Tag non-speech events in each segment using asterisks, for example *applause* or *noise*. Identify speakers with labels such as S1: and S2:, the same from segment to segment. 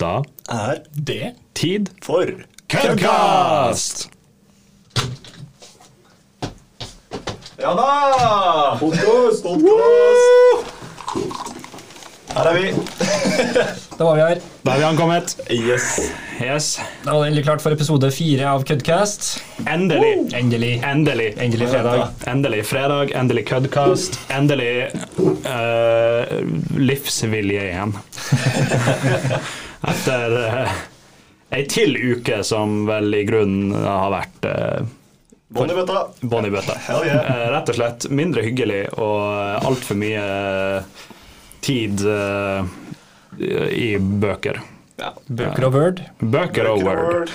S1: Da
S2: er
S3: Det
S1: tid
S2: for
S1: Køddkast!
S2: Ja da! Podkast, podkast! Her er vi. *laughs*
S3: Da var vi her.
S1: Da er vi ankommet.
S2: Yes.
S1: Yes.
S3: Da var det endelig klart for episode fire av Køddcast.
S1: Endelig.
S3: Endelig.
S1: Endelig.
S3: Endelig fredag.
S1: Endelig fredag, endelig køddkast, endelig uh, livsvilje igjen. *laughs* Etter uh, ei til uke som vel i grunnen har vært uh,
S2: Bånn i bøtta.
S1: bånn i bøtta.
S2: Yeah.
S1: Eh, rett og slett mindre hyggelig og altfor mye eh, tid eh, i bøker.
S2: Ja.
S3: Bøker og Word.
S1: Bøker og Word.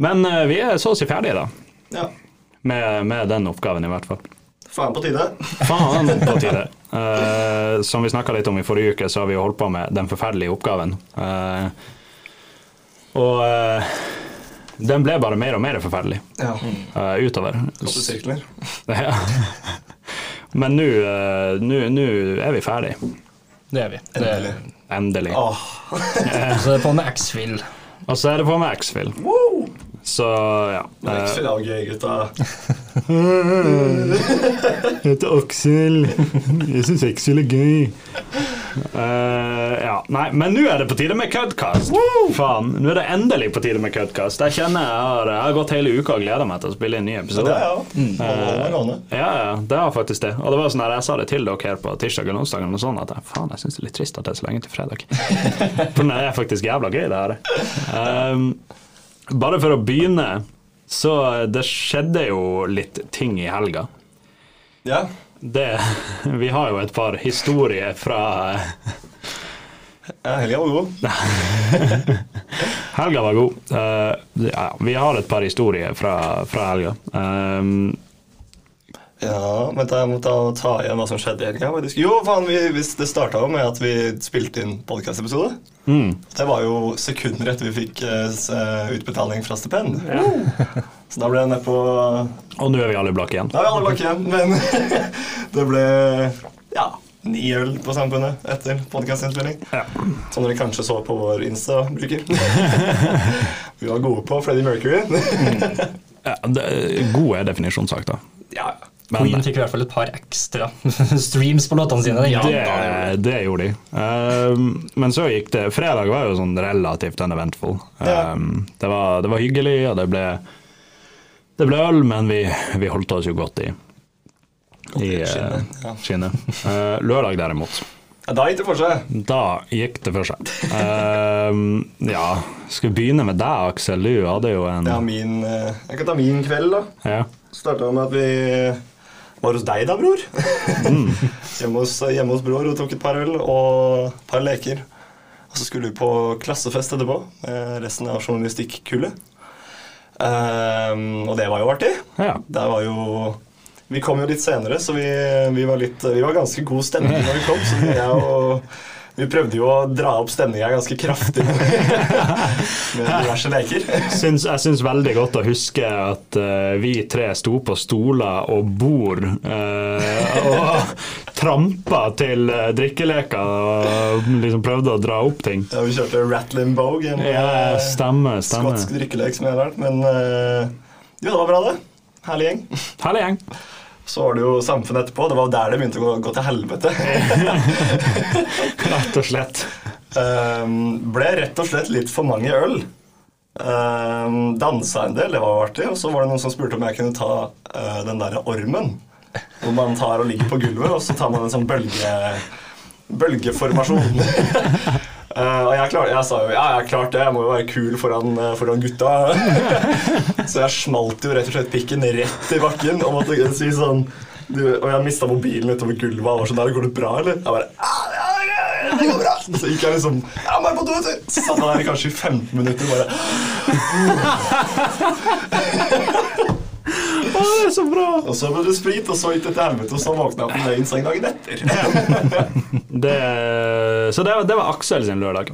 S1: Men eh, vi er så å si ferdige, da.
S2: Ja.
S1: Med, med den oppgaven, i hvert fall.
S2: Faen på tide.
S1: Faen på tide. Uh, som vi snakka litt om i forrige uke, så har vi jo holdt på med den forferdelige oppgaven. Uh, og uh, den ble bare mer og mer forferdelig
S2: Ja.
S1: utover.
S2: Åtte sirkler. *laughs*
S1: Ja. Men nå er vi ferdig.
S3: Det er vi.
S2: Endelig.
S1: Endelig.
S2: Oh. *laughs*
S3: Så det er på med X-Fill.
S1: Og så er det på med X-Fill.
S2: Woo!
S1: Så ja.
S2: Det er ikke så gøy, gutta. *laughs*
S1: Jeg heter Aksel. Jeg syns Aksel er gøy. Uh, ja, nei, men nå er det på tide med Cudcast. Faen, nå er det endelig på tide med Cudcast. Jeg kjenner jeg har, jeg har gått hele uka og gleda meg til å spille inn ny episode.
S2: Ja, det, er, ja. Mm. Uh,
S1: Ja, ja, det har faktisk det. Og det var sånn her, jeg sa det til dere her på tirsdag eller onsdag, og sånn at jeg, faen, jeg syns det er litt trist at det er så lenge til fredag. *laughs* For det er faktisk jævla gøy, det her. Um, *laughs* bare for å begynne, så det skjedde jo litt ting i helga.
S2: Ja.
S1: Det, *laughs* vi har jo et par historier fra
S2: ja Helga var god. *laughs*
S1: Helga var god. Uh, ja, vi har et par historier fra, fra helga. Um,
S2: Ja, men jeg må ta, ta igjen hva som skjedde i helga. Jo, faen, vi, det starta jo med at vi spilte inn podkast-episode.
S1: mm,
S2: Det var jo sekunder etter vi fikk uh, utbetaling fra stipend. Så da ble jeg nede på
S1: og nå er vi alle blakk igjen.
S2: Da er vi alle bak igjen, men *laughs* det ble ja, ni øl på Samfunnet etter podkastinnspilling.
S1: Ja.
S2: Som dere kanskje så på vår Insta-bruker. *laughs* vi var gode på Freddie Mercury.
S1: Ja, det, gode definisjonssak, da.
S2: Ja, ja,
S1: Men-
S3: Queen fikk i hvert fall et par ekstra *laughs* streams på låtene sine.
S2: Ja,
S1: Det,
S2: gjorde
S1: det gjorde de. Um, men så gikk det Fredag var jo sånn relativt uneventful.
S2: Ja.
S1: Um, det, var, det var hyggelig, og det ble, det ble øl, men vi, vi holdt oss jo godt i, i eh,
S2: skinnet,
S1: Uh, lørdag derimot,
S2: Da gikk det for seg.
S1: da gikk det for seg. Uh, ja, skal vi begynne med deg, Aksel? Du hadde jo en
S2: Det er min, eh, jeg kan ta min kveld, da.
S1: ja.
S2: Starta med at vi var hos deg, da, bror. *laughs* hjemme, hos, hjemme hos bror og tok et par øl og et par leker. Og så skulle vi på klassefest etterpå med resten av journalistikkullet. Um, og det var jo artig.
S1: ja.
S2: Det var jo Vi kom jo litt senere, så vi, vi, var, litt, vi var ganske god stemning når vi kom. Så vi, jeg og, vi prøvde jo å dra opp stemninga ganske kraftig *laughs* med diverse leker.
S1: Syns, jeg syns veldig godt å huske at uh, vi tre sto på stoler og bord uh, og *laughs* trampa til uh, drikkeleker og liksom prøvde å dra opp ting.
S2: Ja, vi kjørte Ratlin Bogue, en
S1: Ja,
S2: stemme,
S1: stemmer.
S2: skotsk drikkelek som jeg har lært. Men jo, det var bra, det. Herlig gjeng.
S1: Herlig gjeng.
S2: Så var det jo Samfunnet etterpå. Det var der det begynte å gå, gå til helvete. *laughs*
S1: Rett og slett.
S2: Um, ble rett og slett litt for mange øl. Um, dansa en del, det var artig. Og så var det noen som spurte om jeg kunne ta uh, den derre ormen. Hvor man tar og ligger på gulvet, og så tar man en sånn bølge, bølgeformasjon. *laughs* Uh, og jeg, klar, jeg sa jo ja, jeg klarte klart det, jeg må jo være kul foran, uh, foran gutta. *laughs* så jeg smalt jo rett og slett pikken rett i bakken og måtte si sånn du, Og jeg mista mobilen utover gulvet og var sånn der, Går det bra, eller? Jeg bare det går bra. Så gikk jeg liksom Ja, bare på do. Så satt han der kanskje i 15 minutter bare *gasps* *laughs*
S1: det er så bra!
S2: Og så ble det sprit, og så gikk det til helvete, og så våkna jeg på løgn seng dagen etter. *laughs*
S1: Det, så det, var- det var Aksel sin lørdag.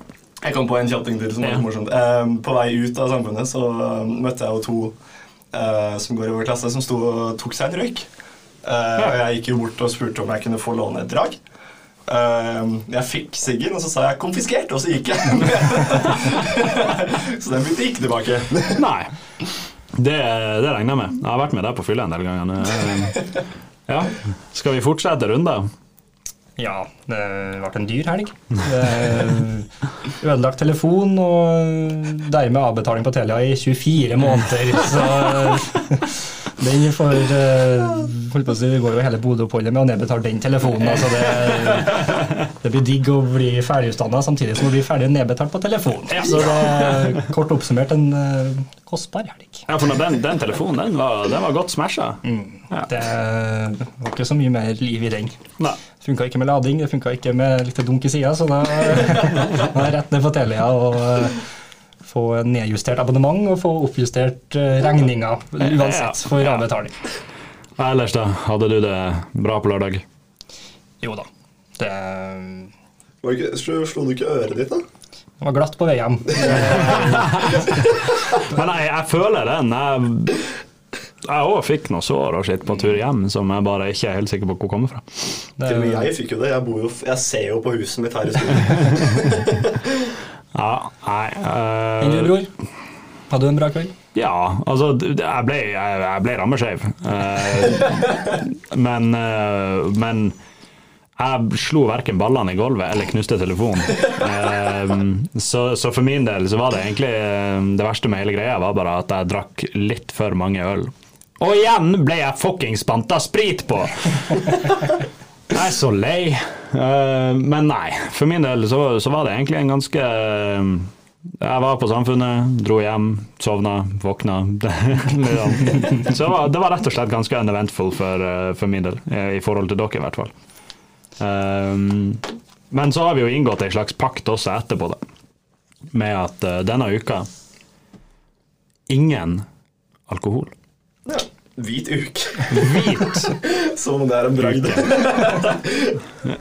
S2: Jeg kom på en kjatting til som var
S1: Ja.
S2: litt morsomt. Eh, på vei ut av samfunnet så eh, møtte jeg jo to eh, som går i vår klasse, som sto og tok seg en røyk. Eh, Og jeg gikk jo bort og spurte om jeg kunne få låne et drag. Eh, jeg fikk siggen, og så sa jeg 'konfiskert', og så gikk jeg. *laughs* så den begynte ikke tilbake.
S1: Nei. Det, det regner jeg med. Jeg har vært med deg på fylla en del ganger. *laughs* Ja. Skal vi fortsette runden?
S3: Ja, det ble en dyr helg. Ødelagt telefon og dermed avbetaling på Telia i 24 måneder. Så den får eh, holdt på å si, Vi går jo hele Bodø-oppholdet med å nedbetale den telefonen. Altså det, det blir digg å bli ferdigutdanna samtidig som å bli ferdig nedbetalt på telefonen. Så det er kort oppsummert en eh, kostbar helg.
S1: Ja, for den, den telefonen den var, den var godt smasha. Ja.
S3: Det var ikke så mye mer liv i den.
S1: Nei.
S3: Funka ikke med lading, det funka ikke med litt dunk i sida, så da *laughs* var jeg rett ned på Telia og eh, få nedjustert abonnement og få oppjustert eh, regninger uansett for avbetaling.
S1: Ja, Ellers, da? Hadde du det bra på lørdag?
S3: Jo da. Det
S2: det slo, du ikke øret ditt, da?
S3: var glatt på vei hjem. *laughs*
S1: Men jeg, jeg føler den. Jeg jeg òg fikk noe sår og skitt på tur hjem som jeg bare ikke er helt sikker på hvor kommer fra.
S3: Det,
S2: Til og med jeg fikk jo det. Jeg, bor jo, jeg ser jo på huset mitt her i skolen. *laughs*
S1: Ja, nei
S3: Enn du, bror? Hadde du en bra kveld?
S1: Ja, altså jeg ble, jeg, jeg ble rammeskeiv. Uh, *laughs* men, uh, men jeg slo verken ballene i gulvet eller knuste telefonen. Eh, så, så for min del så var det egentlig det verste med hele greia var bare at jeg drakk litt for mange øl. Og igjen ble jeg fuckings spanta sprit på! Jeg er så lei. Eh, men nei, for min del så, så var det egentlig en ganske eh, Jeg var på Samfunnet, dro hjem, sovna, våkna. *laughs* Så det var, rett og slett ganske uneventful for, eh, for min del, i forhold til dere i hvert fall. Um, men så har vi jo inngått ei slags pakt også etterpå, da. Med at uh, denne uka ingen alkohol.
S2: Ja. Hvit uke.
S1: Hvit *laughs*
S2: Som om det er en bragd.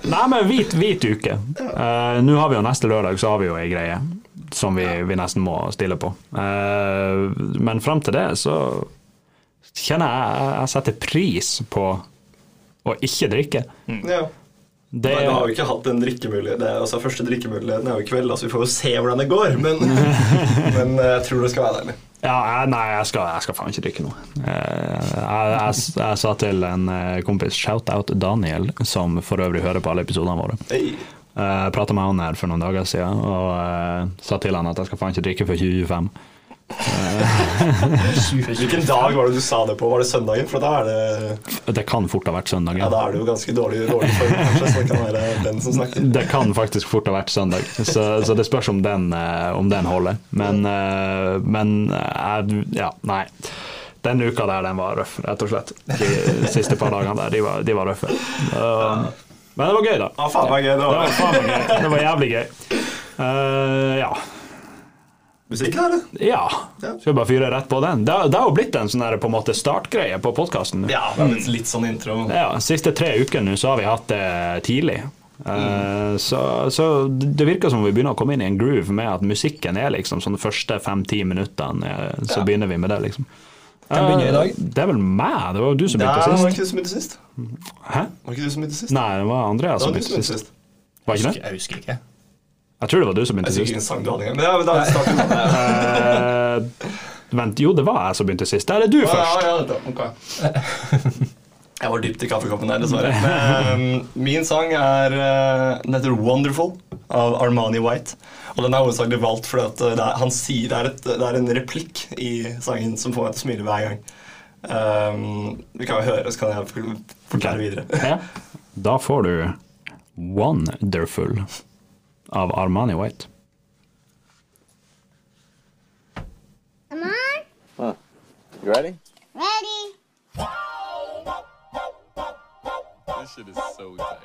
S1: Nei, men hvit, hvit uke. Uh, Nå har vi jo neste lørdag så har vi jo ei greie som vi, vi nesten må stille på. Uh, men fram til det så kjenner jeg jeg setter pris på å ikke drikke.
S2: Ja.
S1: Det,
S2: Nei, vi har jo ikke hatt en drikkemulighet. Det er, altså, første drikkemuligheten er jo i kveld, altså, vi får jo se hvordan det går. Men, *laughs* men eh, jeg tror det skal være deilig.
S1: ja, jeg, nei, jeg skal, jeg skal faen ikke drikke noe. Eh, jeg, jeg, sa til en eh, kompis, shout-out Daniel, som for øvrig hører på alle episodene våre.
S2: Hey.
S1: Jeg prata med han her for noen dager siden og sa til han at jeg skal faen ikke drikke før 2025. *laughs*
S2: Hvilken dag var det du sa det på? Var det søndagen? For da er det,
S1: Det kan fort ha vært søndagen.
S2: ja, da er det jo ganske dårlig, dårlig form, kanskje, så det kan være den som snakker.
S1: Det kan faktisk fort ha vært søndag, så, så det spørs om den, eh, om den holder. Men, eh, men eh, ja, nei. Den uka der, den var røff, rett og slett. De siste par dagene der, de var, de var røffe. Men det var gøy, da.
S2: Ja, faen meg gøy. Det
S1: Det var
S2: var
S1: faen meg gøy. Det var jævlig gøy. Uh, ja.
S2: Musikk her, det.
S1: ja. Skal vi bare fyre rett på den? Det, har- det har jo blitt en sånn på en måte startgreie på podkasten.
S2: Ja, det litt, sånn intro.
S1: Ja, siste tre ukene nå så har vi hatt det tidlig. Eh, så, så det virker som vi begynner å komme inn i en groove med at musikken er liksom sånn de første fem-ti minuttene. eh, Så
S2: Ja.
S1: begynner vi med det, liksom.
S3: Hvem begynner i dag?
S1: Eh, Det er vel meg. Det var jo du som
S2: Nei,
S1: begynte
S2: det var ikke du som begynte sist.
S1: Hæ?
S2: Var ikke du som begynte sist?
S1: Nei, det var Andreas som begynte sist.
S2: sist.
S1: Var ikke det?
S3: Jeg husker ikke.
S1: Jeg tror det var du som
S2: Jeg
S1: begynte sist.
S2: en sang du hadde. Men ja, men da. *laughs*
S1: Eh, Vent, jo, det var jeg som begynte sist. Der er du først.
S2: ja, ja, okay. *laughs* Jeg var dypt i kaffekoppen der, dessverre. Men, min sang er eh, Den heter 'Wonderful' av Armani White. Og den er hovedsakelig valgt fordi eh, det er, han sier, det, er et, det er en replikk i sangen som får meg til å smile hver gang. Um, vi kan jo høre, så kan jeg for- forklare videre. *laughs*
S1: Ja. Da får du Wonderful av Armani White.
S4: Come on. Huh.
S5: You ready?
S4: Ready.
S5: This shit is so tight.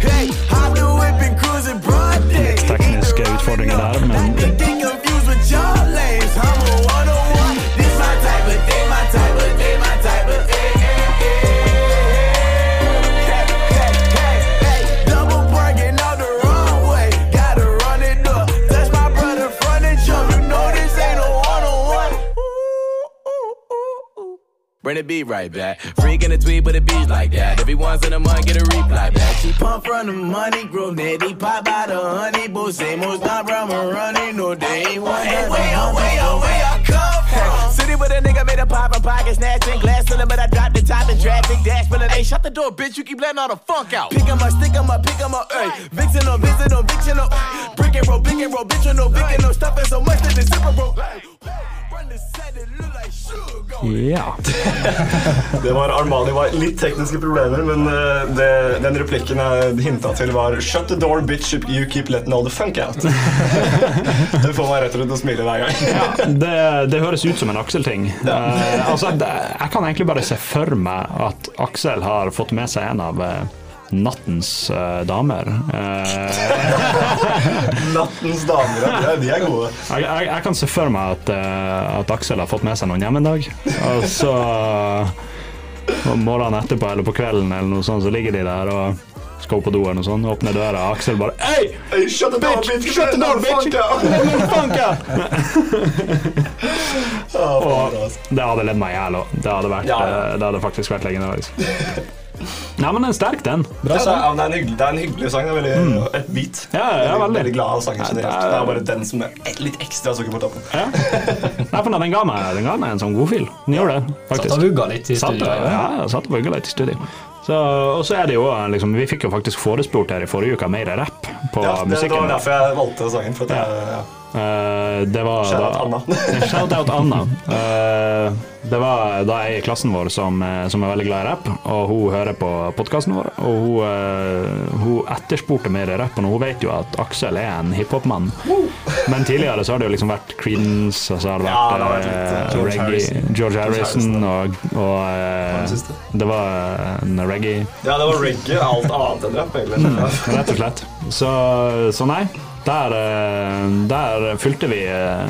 S6: Hey, hop the whip and cruising broad.
S1: Tekniske utfordringer der, men
S6: Bring the beat right back. Freak in the tweet, but it beats like that. Every once in a month, get a reply back. She pump from the money, grow netty, pop out the honey, but same old stop from running. No, they ain't one. Hey, way on, way on, way I come from. City with a nigga made a pop and pocket, snatching glass to but I dropped the top and traffic dash. But hey, shut the door, bitch. You keep letting all the funk out. Pick 'em up, stick 'em up, pick 'em up. Hey, vixen no, vixen no, vixen oh, no. Brick and roll, brick and roll, bitch, no, brick and no stuffing so much that the zipper broke.
S1: Ja. *laughs*
S2: Det var Armani var litt tekniske problemer, men eh, det, den replikken jeg hinta til, var Shut the door, bitch, you keep letting all the funk out. *laughs* det får meg rett og slett til å smile hver gang.
S1: Det, det høres ut som en Aksel-ting. Eh, altså, det, jeg kan egentlig bare se for meg at Aksel har fått med seg en av eh, nattens uh, damer. Uh, *laughs*
S2: Nattens damer, ja, de er- gode.
S1: jeg, jeg, jeg kan se for meg at, uh, at Aksel har fått med seg noen hjem en dag, og så om morgenen etterpå eller på kvelden eller noe sånt, så ligger de der og skal opp på do eller noe sånt, åpner døra, og Aksel bare Hei!
S2: Hey, shut the door, bitch!
S1: Shut the door, bitch!
S2: oh, *laughs*
S1: Og
S2: altså.
S1: det hadde ledd meg i hjel òg. Det hadde faktisk vært legendarisk. *laughs* Nei, men den er sterk, den.
S2: Bra er, ja, det, er en hyggelig, det er en hyggelig sang. Det er veldig, Et beat.
S1: Ja, ja,
S2: veldig,
S1: veldig.
S2: veldig glad av sangen generelt.
S1: er-
S2: Det er bare den som er litt ekstra sukker på toppen.
S1: Ja. Nei, for den ga meg, den ga meg en sånn godfil. Den gjorde det,
S3: Satt og vugga litt i studio.
S1: Ja, ja, satt og vugga litt i studio. Så, og så er det jo liksom, Vi fikk jo faktisk forespurt her i forrige uke mer rapp på
S2: Ja, det, det var derfor jeg valgte sangen. For at jeg, ja.
S1: Eh, det var
S2: Shout out Anna. *laughs*
S1: Shout out Anna. Uh, det var da ei i klassen vår som, eh, som er veldig glad i rapp, og hun hører på podkasten vår. Og hun, uh, hun etterspurte mer rapp, og hun vet jo at Aksel er en hiphop-mann. Men tidligere så har det jo liksom vært Creedence, og så har det
S2: Ja,
S1: vært,
S2: det har vært litt,
S3: George
S1: reggae,
S3: Harrison.
S1: George Harrison, og, og eh, det var en reggae.
S2: ja, det var reggae. Alt annet enn rapp, egentlig.
S1: Rett og slett. Så, så nei, der, eh, der fylte vi eh,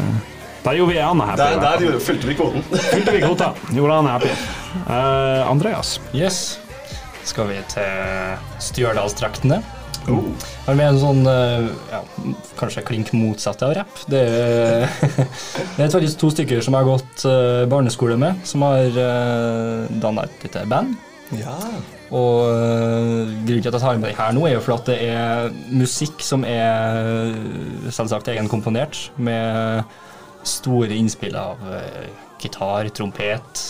S1: Der gjorde vi Anna happy.
S2: Der, der gjorde- fylte vi kvoten. *laughs*
S1: Fylte vi kvota. Gjorde han happy. Uh, Andreas.
S3: Yes. Skal vi til Stjørdalsdraktene?
S2: Oh.
S3: Har med en sånn eh, ja, kanskje klink motsatt av rapp. Det er, *laughs* det er faktisk to stykker som jeg har gått barneskole med, som har danna et lite band.
S2: Ja. Og
S3: eh, grunnen til at jeg tar med det her nå, er jo for at det er musikk som er selvsagt egenkomponert, med store innspill av eh, gitar, trompet,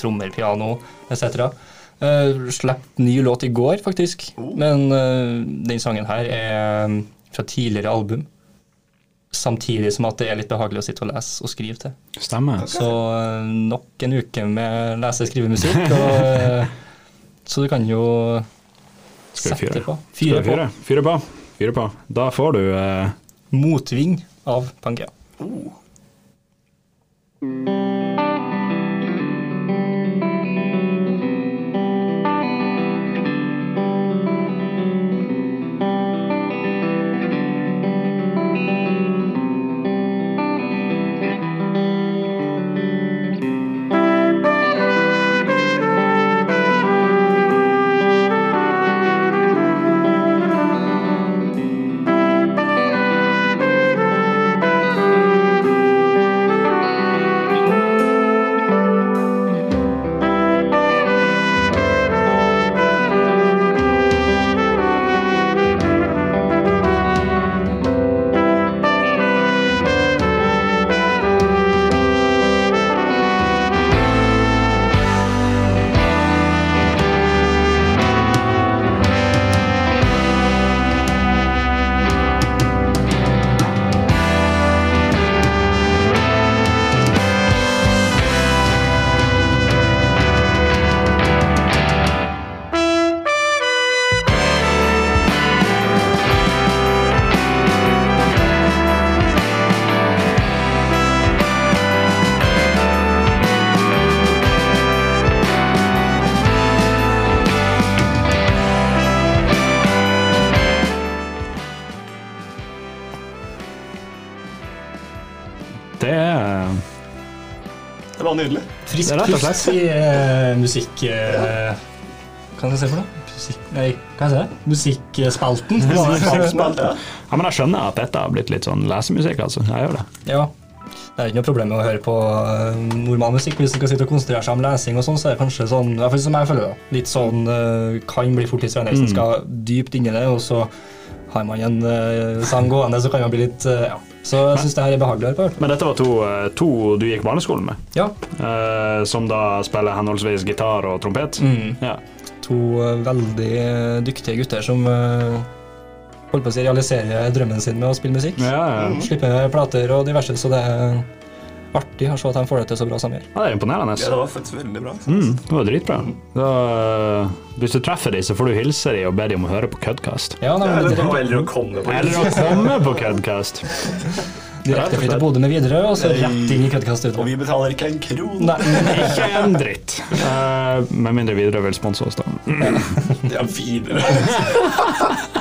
S3: trommer, piano etc. Uh, Slapp ny låt i går, faktisk, men eh, den sangen her er fra tidligere album. Samtidig som at det er litt behagelig å sitte og lese og skrive til.
S1: Stemmer.
S3: Så eh, nok en uke med lese-skrivemusikk. *laughs* og, eh, Så du kan jo
S1: sette fyre?
S3: på. Fyre på.
S1: fyre? På. Fyre på. Da får du eh,
S3: Motvind av Pangea.
S1: Det
S3: Frisk pust i uh, musikk... Uh, hva skal jeg se for noe? Musikk, nei, hva heter det? Musikkspalten.
S2: Ja.
S1: Ja, men jeg skjønner at dette har blitt litt sånn lesemusikk, altså. Jeg gjør det.
S3: ja. Det er ikke noe problem med å høre på eh, normal musikk. Hvis en skal sitte og konsentrere seg om lesing, og sånn, så er det kanskje sånn i hvert fall som jeg føler det, litt sånn uh, kan bli fort litt hvis en skal dypt inn i det, og så har man en uh, sang gående, så kan man bli litt eh, ja. Så jeg syns det her er behagelig å høre på.
S1: Men dette var to, eh, to du gikk barneskolen med,
S3: Ja,
S1: eh, som da spiller henholdsvis gitar og trompet.
S3: Mm.
S1: Ja.
S3: to eh, veldig eh, dyktige gutter som eh, holdt på å si realiserer drømmen sin med å spille musikk.
S1: Ja, ja.
S3: Slipper plater og diverse, så det er artig å se at de får det til så bra som de gjør.
S1: ja, det er imponerende.
S2: Ja, det var faktisk veldig bra.
S1: Mm, det var dritbra. Da, eh, hvis du treffer dem, så får du hilse dem og be dem om å høre på Cudcast.
S3: Ja, nei,
S2: Eller,
S3: det,
S2: eller å komme på
S1: Eller å komme på Cudcast. *laughs*
S3: direkte flytte Bodø med videre, og så rett inn i Cudcast
S2: Og vi betaler ikke en kron.
S3: Nei,
S1: Ikke en dritt. Uh, med mindre Widerøe vil sponse oss, da.
S2: Ja, videre. *laughs*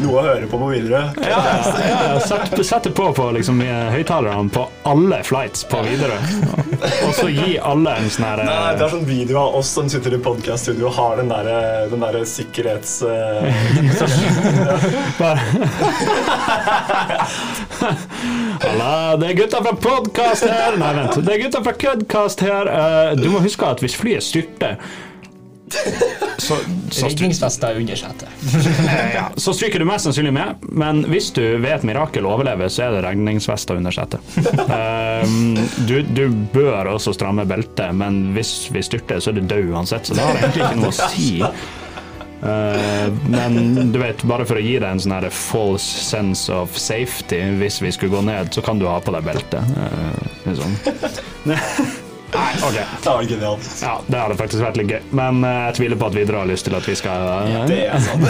S2: Noe å høre på på videre.
S1: Ja, ja, sett, sett det på på liksom, eh, høyttalerne på alle flights på Widerøe. Og så gi alle en sånn her
S2: Nei, nei, det
S1: eh,
S2: er sånn video av oss som sitter i podcaststudio og har den der, den der sikkerhets... eh,
S1: Halla, det er gutta fra podkast her. Nei, vent. Det er gutta fra Cudcast her. Eh, du må huske at hvis flyet styrter så, så,
S3: er under setet. *laughs*
S1: ja, så stryker du mest sannsynlig med, men hvis du ved et mirakel overlever, så er det regningsvester under setet. Um, *laughs* du, du bør også stramme beltet, men hvis vi styrter, så er du død uansett, så det har egentlig ikke noe å si. Uh, men du vet, bare for å gi deg en sånn false sense of safety hvis vi skulle gå ned, så kan du ha på deg beltet. Uh, liksom. *laughs* Nei, ok.
S2: Det var genialt.
S1: Ja, det hadde faktisk vært litt gøy. Men eh, jeg tviler på at Widerøe har lyst til at vi skal ja,
S2: Det er sant.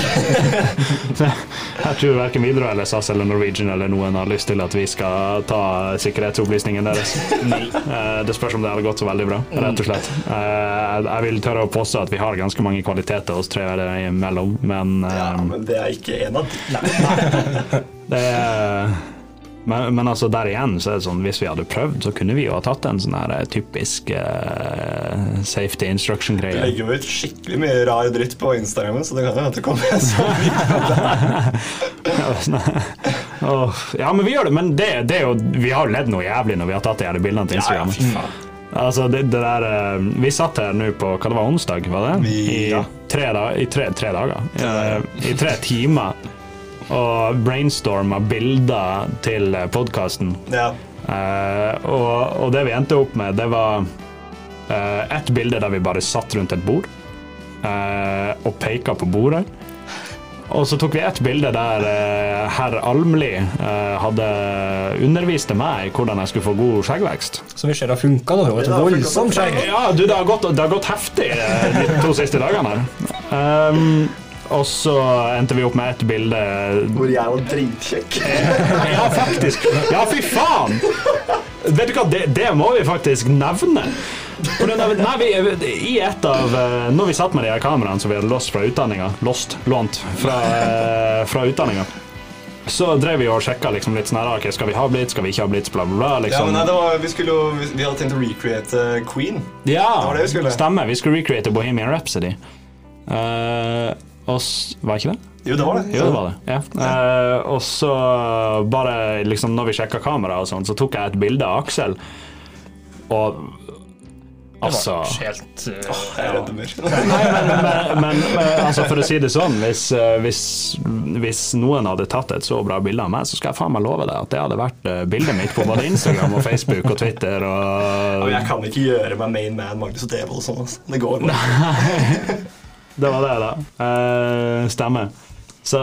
S2: *laughs*
S1: Jeg tror verken Widerøe eller SAS eller Norwegian eller noen har lyst til at vi skal ta sikkerhetsopplysningene deres. *laughs* Eh, Det spørs om det hadde gått så veldig bra, rett og slett. Eh, Jeg vil tørre å påstå at vi har ganske mange kvaliteter oss tre imellom, men eh,
S2: Ja, men det er ikke en av de. *laughs*
S1: det er men, men altså der igjen så er det sånn hvis vi hadde prøvd, så kunne vi jo ha tatt en sånn her eh, typisk uh, safety instruction-greie.
S2: legger jo ut skikkelig mye rar dritt på Instagram, så det kan jo hende det kommer en sånn *laughs*
S1: ja, men vi gjør det, men det, det er jo Vi har jo ledd noe jævlig når vi har tatt de her bildene til
S2: Ja, ja, faen.
S1: Altså, det, det der eh, Vi satt her nå på hva det var, onsdag, var det?
S2: Vi-
S1: I tre, da, i tre, tre dager. I, I tre timer. Og brainstorma bilder til podkasten.
S2: Ja.
S1: Uh, og, og det vi endte opp med, det var uh, ett bilde der vi bare satt rundt et bord uh, og peka på bordet. Og så tok vi ett bilde der uh, herr Almli hadde underviste meg hvordan jeg skulle få god skjeggvekst.
S3: Så vi ser har funka, da. Det et
S2: har
S3: voldsomt skjegg.
S1: Ja, du, det har gått, det har gått heftig de to siste dagene her. Um, og så endte vi opp med ett bilde
S2: Hvor jeg var dritkjekk. *laughs*
S1: Ja, faktisk! Ja, fy faen! Vet du hva, det, det må vi faktisk nevne. Nei, vi, I et av eh, Når vi satt med de her kameraene som vi hadde lost fra utdanninga Lost, lånt fra, eh, fra utdanninga så drev vi og sjekka liksom litt sånn her, ok, skal vi ha blitz, skal vi ikke ha blitz, bla, bla, bla.
S2: Ja,
S1: Liksom.
S2: men nei, det var, vi, skulle vi, vi hadde tenkt å recreate Queen.
S1: Ja,
S2: var det vi skulle.
S1: stemmer. Vi skulle recreate Bohemian Rhapsody. Eh, og Var ikke det?
S2: Jo, det var det.
S1: Jo, det var det. Ja. Eh, og så bare liksom når vi sjekka kamera og sånn, så tok jeg et bilde av Aksel, og Altså
S3: Helt eh,
S2: Jeg redder redd mer.
S1: Nei, men, men, men, men altså for å si det sånn, hvis, eh, hvis, hvis noen hadde tatt et så bra bilde av meg, så skal jeg faen meg love deg at det hadde vært bildet mitt på både Instagram og Facebook og Twitter
S2: Og
S1: ja,
S2: jeg kan ikke gjøre meg main man Magnus og Devold sånn. Altså. Det går bare. *laughs*
S1: Det var det, da. Uh, stemmer. Så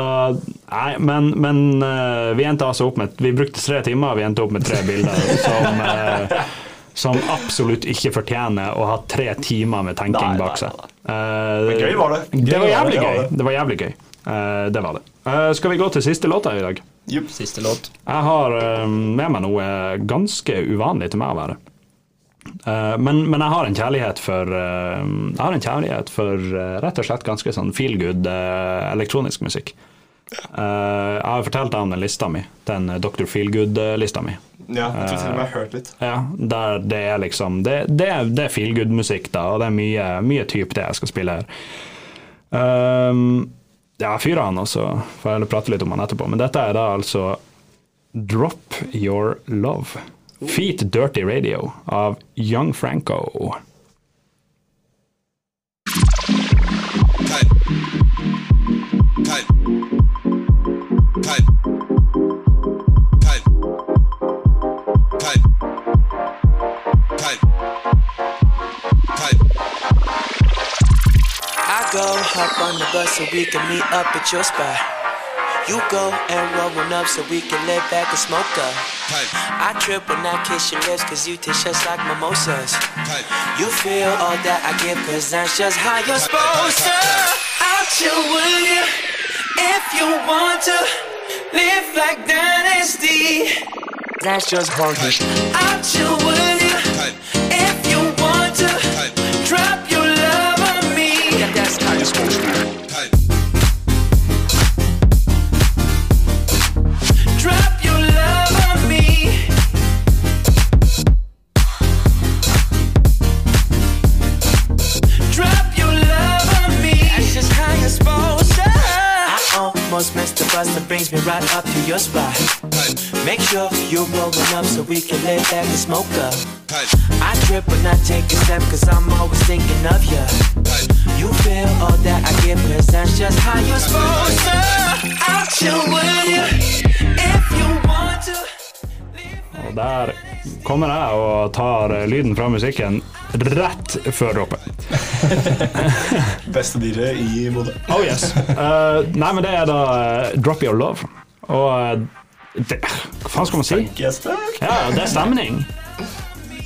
S1: Nei, men, men uh, vi endte altså opp med Vi brukte tre timer, og vi endte opp med tre bilder som uh, som absolutt ikke fortjener å ha tre timer med tenking
S2: Nei,
S1: bak seg.
S2: nei, Men gøy var det.
S1: Det
S2: Gøy
S1: var
S2: var
S1: jævlig gøy.
S2: det.
S1: Det var jævlig gøy. Eh, det var det. Eh, skal vi gå til siste låta i dag?
S2: Jupp.
S3: Siste låt.
S1: Jeg har med meg noe ganske uvanlig til meg å være. Eh, men, men jeg har en kjærlighet for eh, Jeg har en kjærlighet for eh, rett og slett ganske sånn feel good elektronisk musikk. Jeg har fortalt deg om den lista mi, den Dr. Feelgood-lista mi.
S2: Ja, jeg tror til og med jeg har hørt litt.
S1: Ja, der det er liksom Det, det, det er feel good-musikk, da, og det er mye, mye typ det jeg skal spille her. Um, ja, fyrer han, og så får jeg prate litt om han etterpå. Men dette er da altså Drop Your Love Feet Dirty Radio av Young Franco.
S7: I go hop on the bus so we can meet up at your spot. You go and roll one up so we can lay back and smoke up.
S8: Cut.
S7: I trip when I kiss your lips cause you taste just like mimosas.
S8: Cut.
S7: You feel all that I give cause that's just how you're supposed to. I'll chill with you if you want to live like Dynasty. That's just honky. I'll chill with brings me right up to your spot. Make sure you're rolling up so we can lay back and smoke up. I trip when I take a step cause I'm always thinking of you. You feel all that I give cause that's just how you're supposed to. I'll chill with you if you want to.
S1: Og der kommer jeg og tar lyden fra musikken rett før droppet. *laughs*
S2: Beste dyret i Bodø.
S1: Oh yes. Uh, nei, men det er da eh, Drop Your Love. Og eh, det, hva faen skal man si? Ja, det er stemning.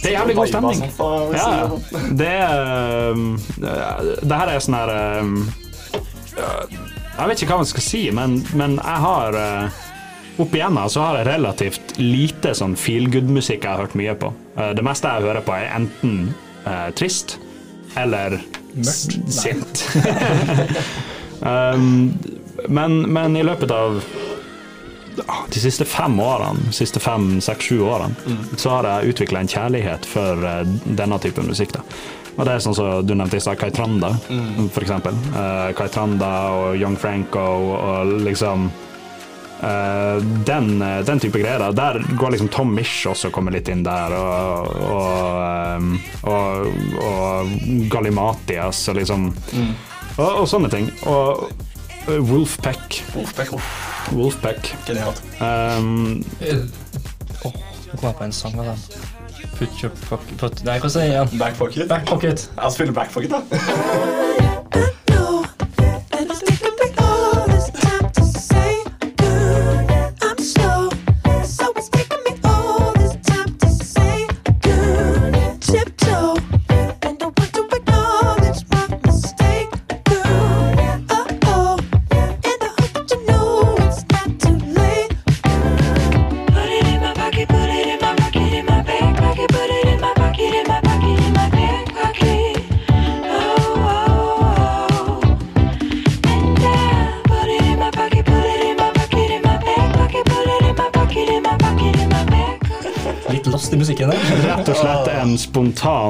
S1: Det er jævlig god stemning. Ja, det er Det her er sånn her Jeg vet ikke hva man skal si, men, men jeg har Opp igjennom så har jeg relativt lite sånn feel good-musikk jeg har hørt mye på. Uh, Det meste jeg hører på, er enten uh, trist eller Mørkt. sint. *laughs* um, men, men i løpet av ah, de siste fem årene, siste fem, seks, sju årene, så har jeg utvikla en kjærlighet for uh, denne typen musikk. da. Og det er sånn som du nevnte i stad, Kai Tranda, for eksempel. Uh, Kai Tranda og Young Franco og liksom eh, den, eh, den type greier. Der går liksom Tom Mish også kommer litt inn der, og, og, eh, og, og Galimatias og liksom og, og sånne ting. Og eh, Wolfpack.
S2: Wolfpack. Uff,
S1: Wolfpack.
S2: Genialt.
S1: Um,
S3: Åh, nå kom jeg på en sang av den. Put your pocket put, Nei, hva sier jeg igjen?
S2: Backpocket.
S3: Back pocket.
S2: Jeg spiller backpocket, da. *laughs*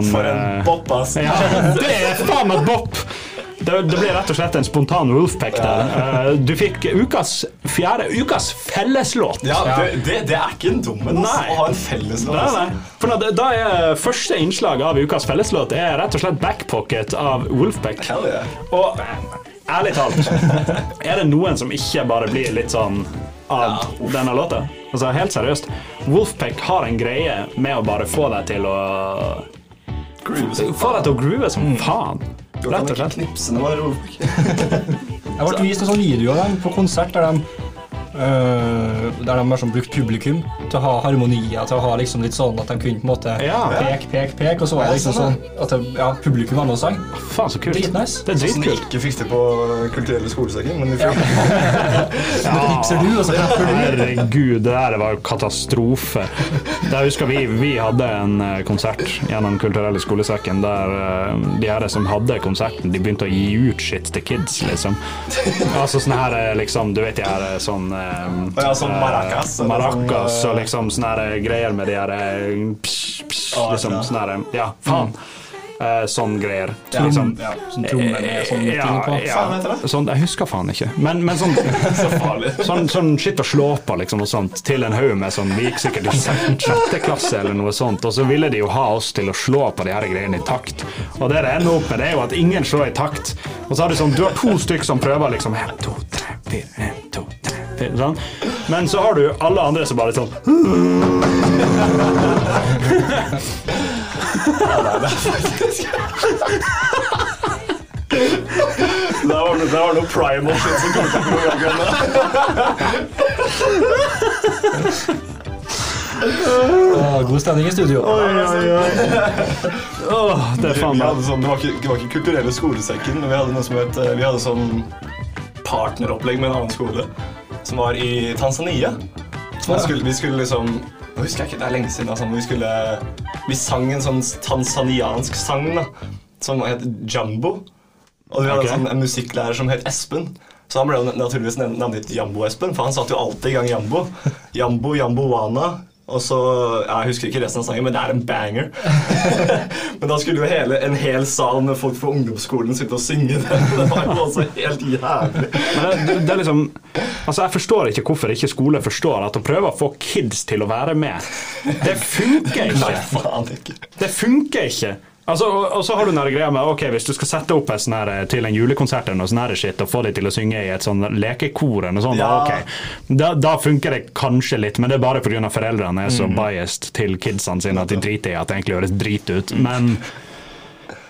S1: spontan
S2: For en
S1: eh,
S2: bopp, ass.
S1: Ja, det er faen meg bopp! Det, det ble rett og slett en spontan Wolfpack der. Eh, Du fikk ukas fjerde ukas felleslåt.
S2: Ja, det, det, det er ikke en dum en, å ha en felleslåt.
S1: Nei, nei. For da, da er første innslag av ukas felleslåt er rett og slett Backpocket av Wolfpack.
S2: Hell yeah.
S1: Og ærlig talt, er det noen som ikke bare blir litt sånn av denne låta? Altså Helt seriøst. Wolfpack har en greie med å bare få deg til å Få deg til å groove som faen.
S2: Kan
S1: Rett og slett.
S2: knipse var er
S3: Jeg ble vist en sånn video av dem på konsert der de øh, der de har sånn brukt publikum til å ha harmonier, til å ha liksom litt sånn at de kunne på en måte
S1: Ja.
S3: pek, pek, pek, og så var det liksom sånn at det, ja, publikum var med og sang.
S1: Faen, så kult.
S3: Dritnice.
S1: Det er
S2: Sånn som de
S1: dritkult.
S2: ikke fikk det på kulturelle skolesekken, men de fikk *laughs*
S3: Så knipser du, og så klapper du.
S1: Herregud, det der var jo katastrofe. Jeg husker vi, vi hadde en eh, konsert gjennom kulturelle skolesekken der eh, de her som hadde konserten, de begynte å gi ut shit til kids, liksom. Altså sånn her liksom, du vet de her sånn eh,
S2: Ja, sånn maracas, Uh,
S1: Maracas
S2: sånn, eh,
S1: og liksom sånne greier med de her eh, psh, psh, liksom
S2: sånne,
S1: sånn Ja, faen. Eh, sånn greier.
S3: Ja,
S1: Liksom.
S3: ja, sånn trommer med sånn
S1: ja,
S3: ting på.
S1: ja.
S2: ja.
S1: Sånn, jeg husker faen ikke. Men, men sånn, *laughs*
S2: Så
S1: sånn, sånn shit å slå på liksom, og sånt, til en haug med sånn Vi gikk sikkert i sjette sjette klasse eller noe sånt, og så ville de jo ha oss til å slå på de her greiene i takt. Og det det ender opp med, det er jo at ingen slår i takt. Og så har du sånn Du har to stykker som prøver liksom En, to, tre, fire, en, to, tre, fire. Sånn. Men så har du alle andre som bare sånn *laughs*
S2: Det var, noe- det var noe primal shit som kom til programmet.
S3: Å, god stemning i studio.
S1: Åh, det er faen
S2: Vi
S1: meg
S2: hadde sånn, det, var ikke, det var ikke kulturelle skolesekken, men vi hadde noe som het eh, Vi hadde sånn partneropplegg med en annen skole som var i Tanzania. Skulle, vi skulle liksom Nå husker jeg ikke, det er lenge siden. Altså, vi skulle Vi sang en sånn tanzaniansk sang da som het Jumbo. Og vi hadde
S1: Ok.
S2: sånn, en musikklærer som het Espen. Så han ble jo naturligvis navngitt Jambo-Espen, for han satte jo alltid i gang Jambo. Jambo, Jambo Wana. Og så, Jeg husker ikke resten av sangen, men det er en banger. *laughs* men da skulle jo hele, en hel sal med folk fra ungdomsskolen sitte og synge den. Det var jo også helt jævlig.
S1: Men det, det, er liksom Altså Jeg forstår ikke hvorfor ikke skole forstår at å prøve å få kids til å være med, det funker
S2: Nei, faen ikke.
S1: Det funker ikke. Altså, og, og så har du den greia med ok, hvis du skal sette opp et sånn her, eh, til en julekonsert eller noe sånt shit, og få dem til å synge i et sånn lekekor eller noe sånt,
S2: Ja.
S1: ok. Da, da funker det kanskje litt, men det er bare pga. foreldrene er så biased til kidsene sine at de driter i at det egentlig høres drit ut. Men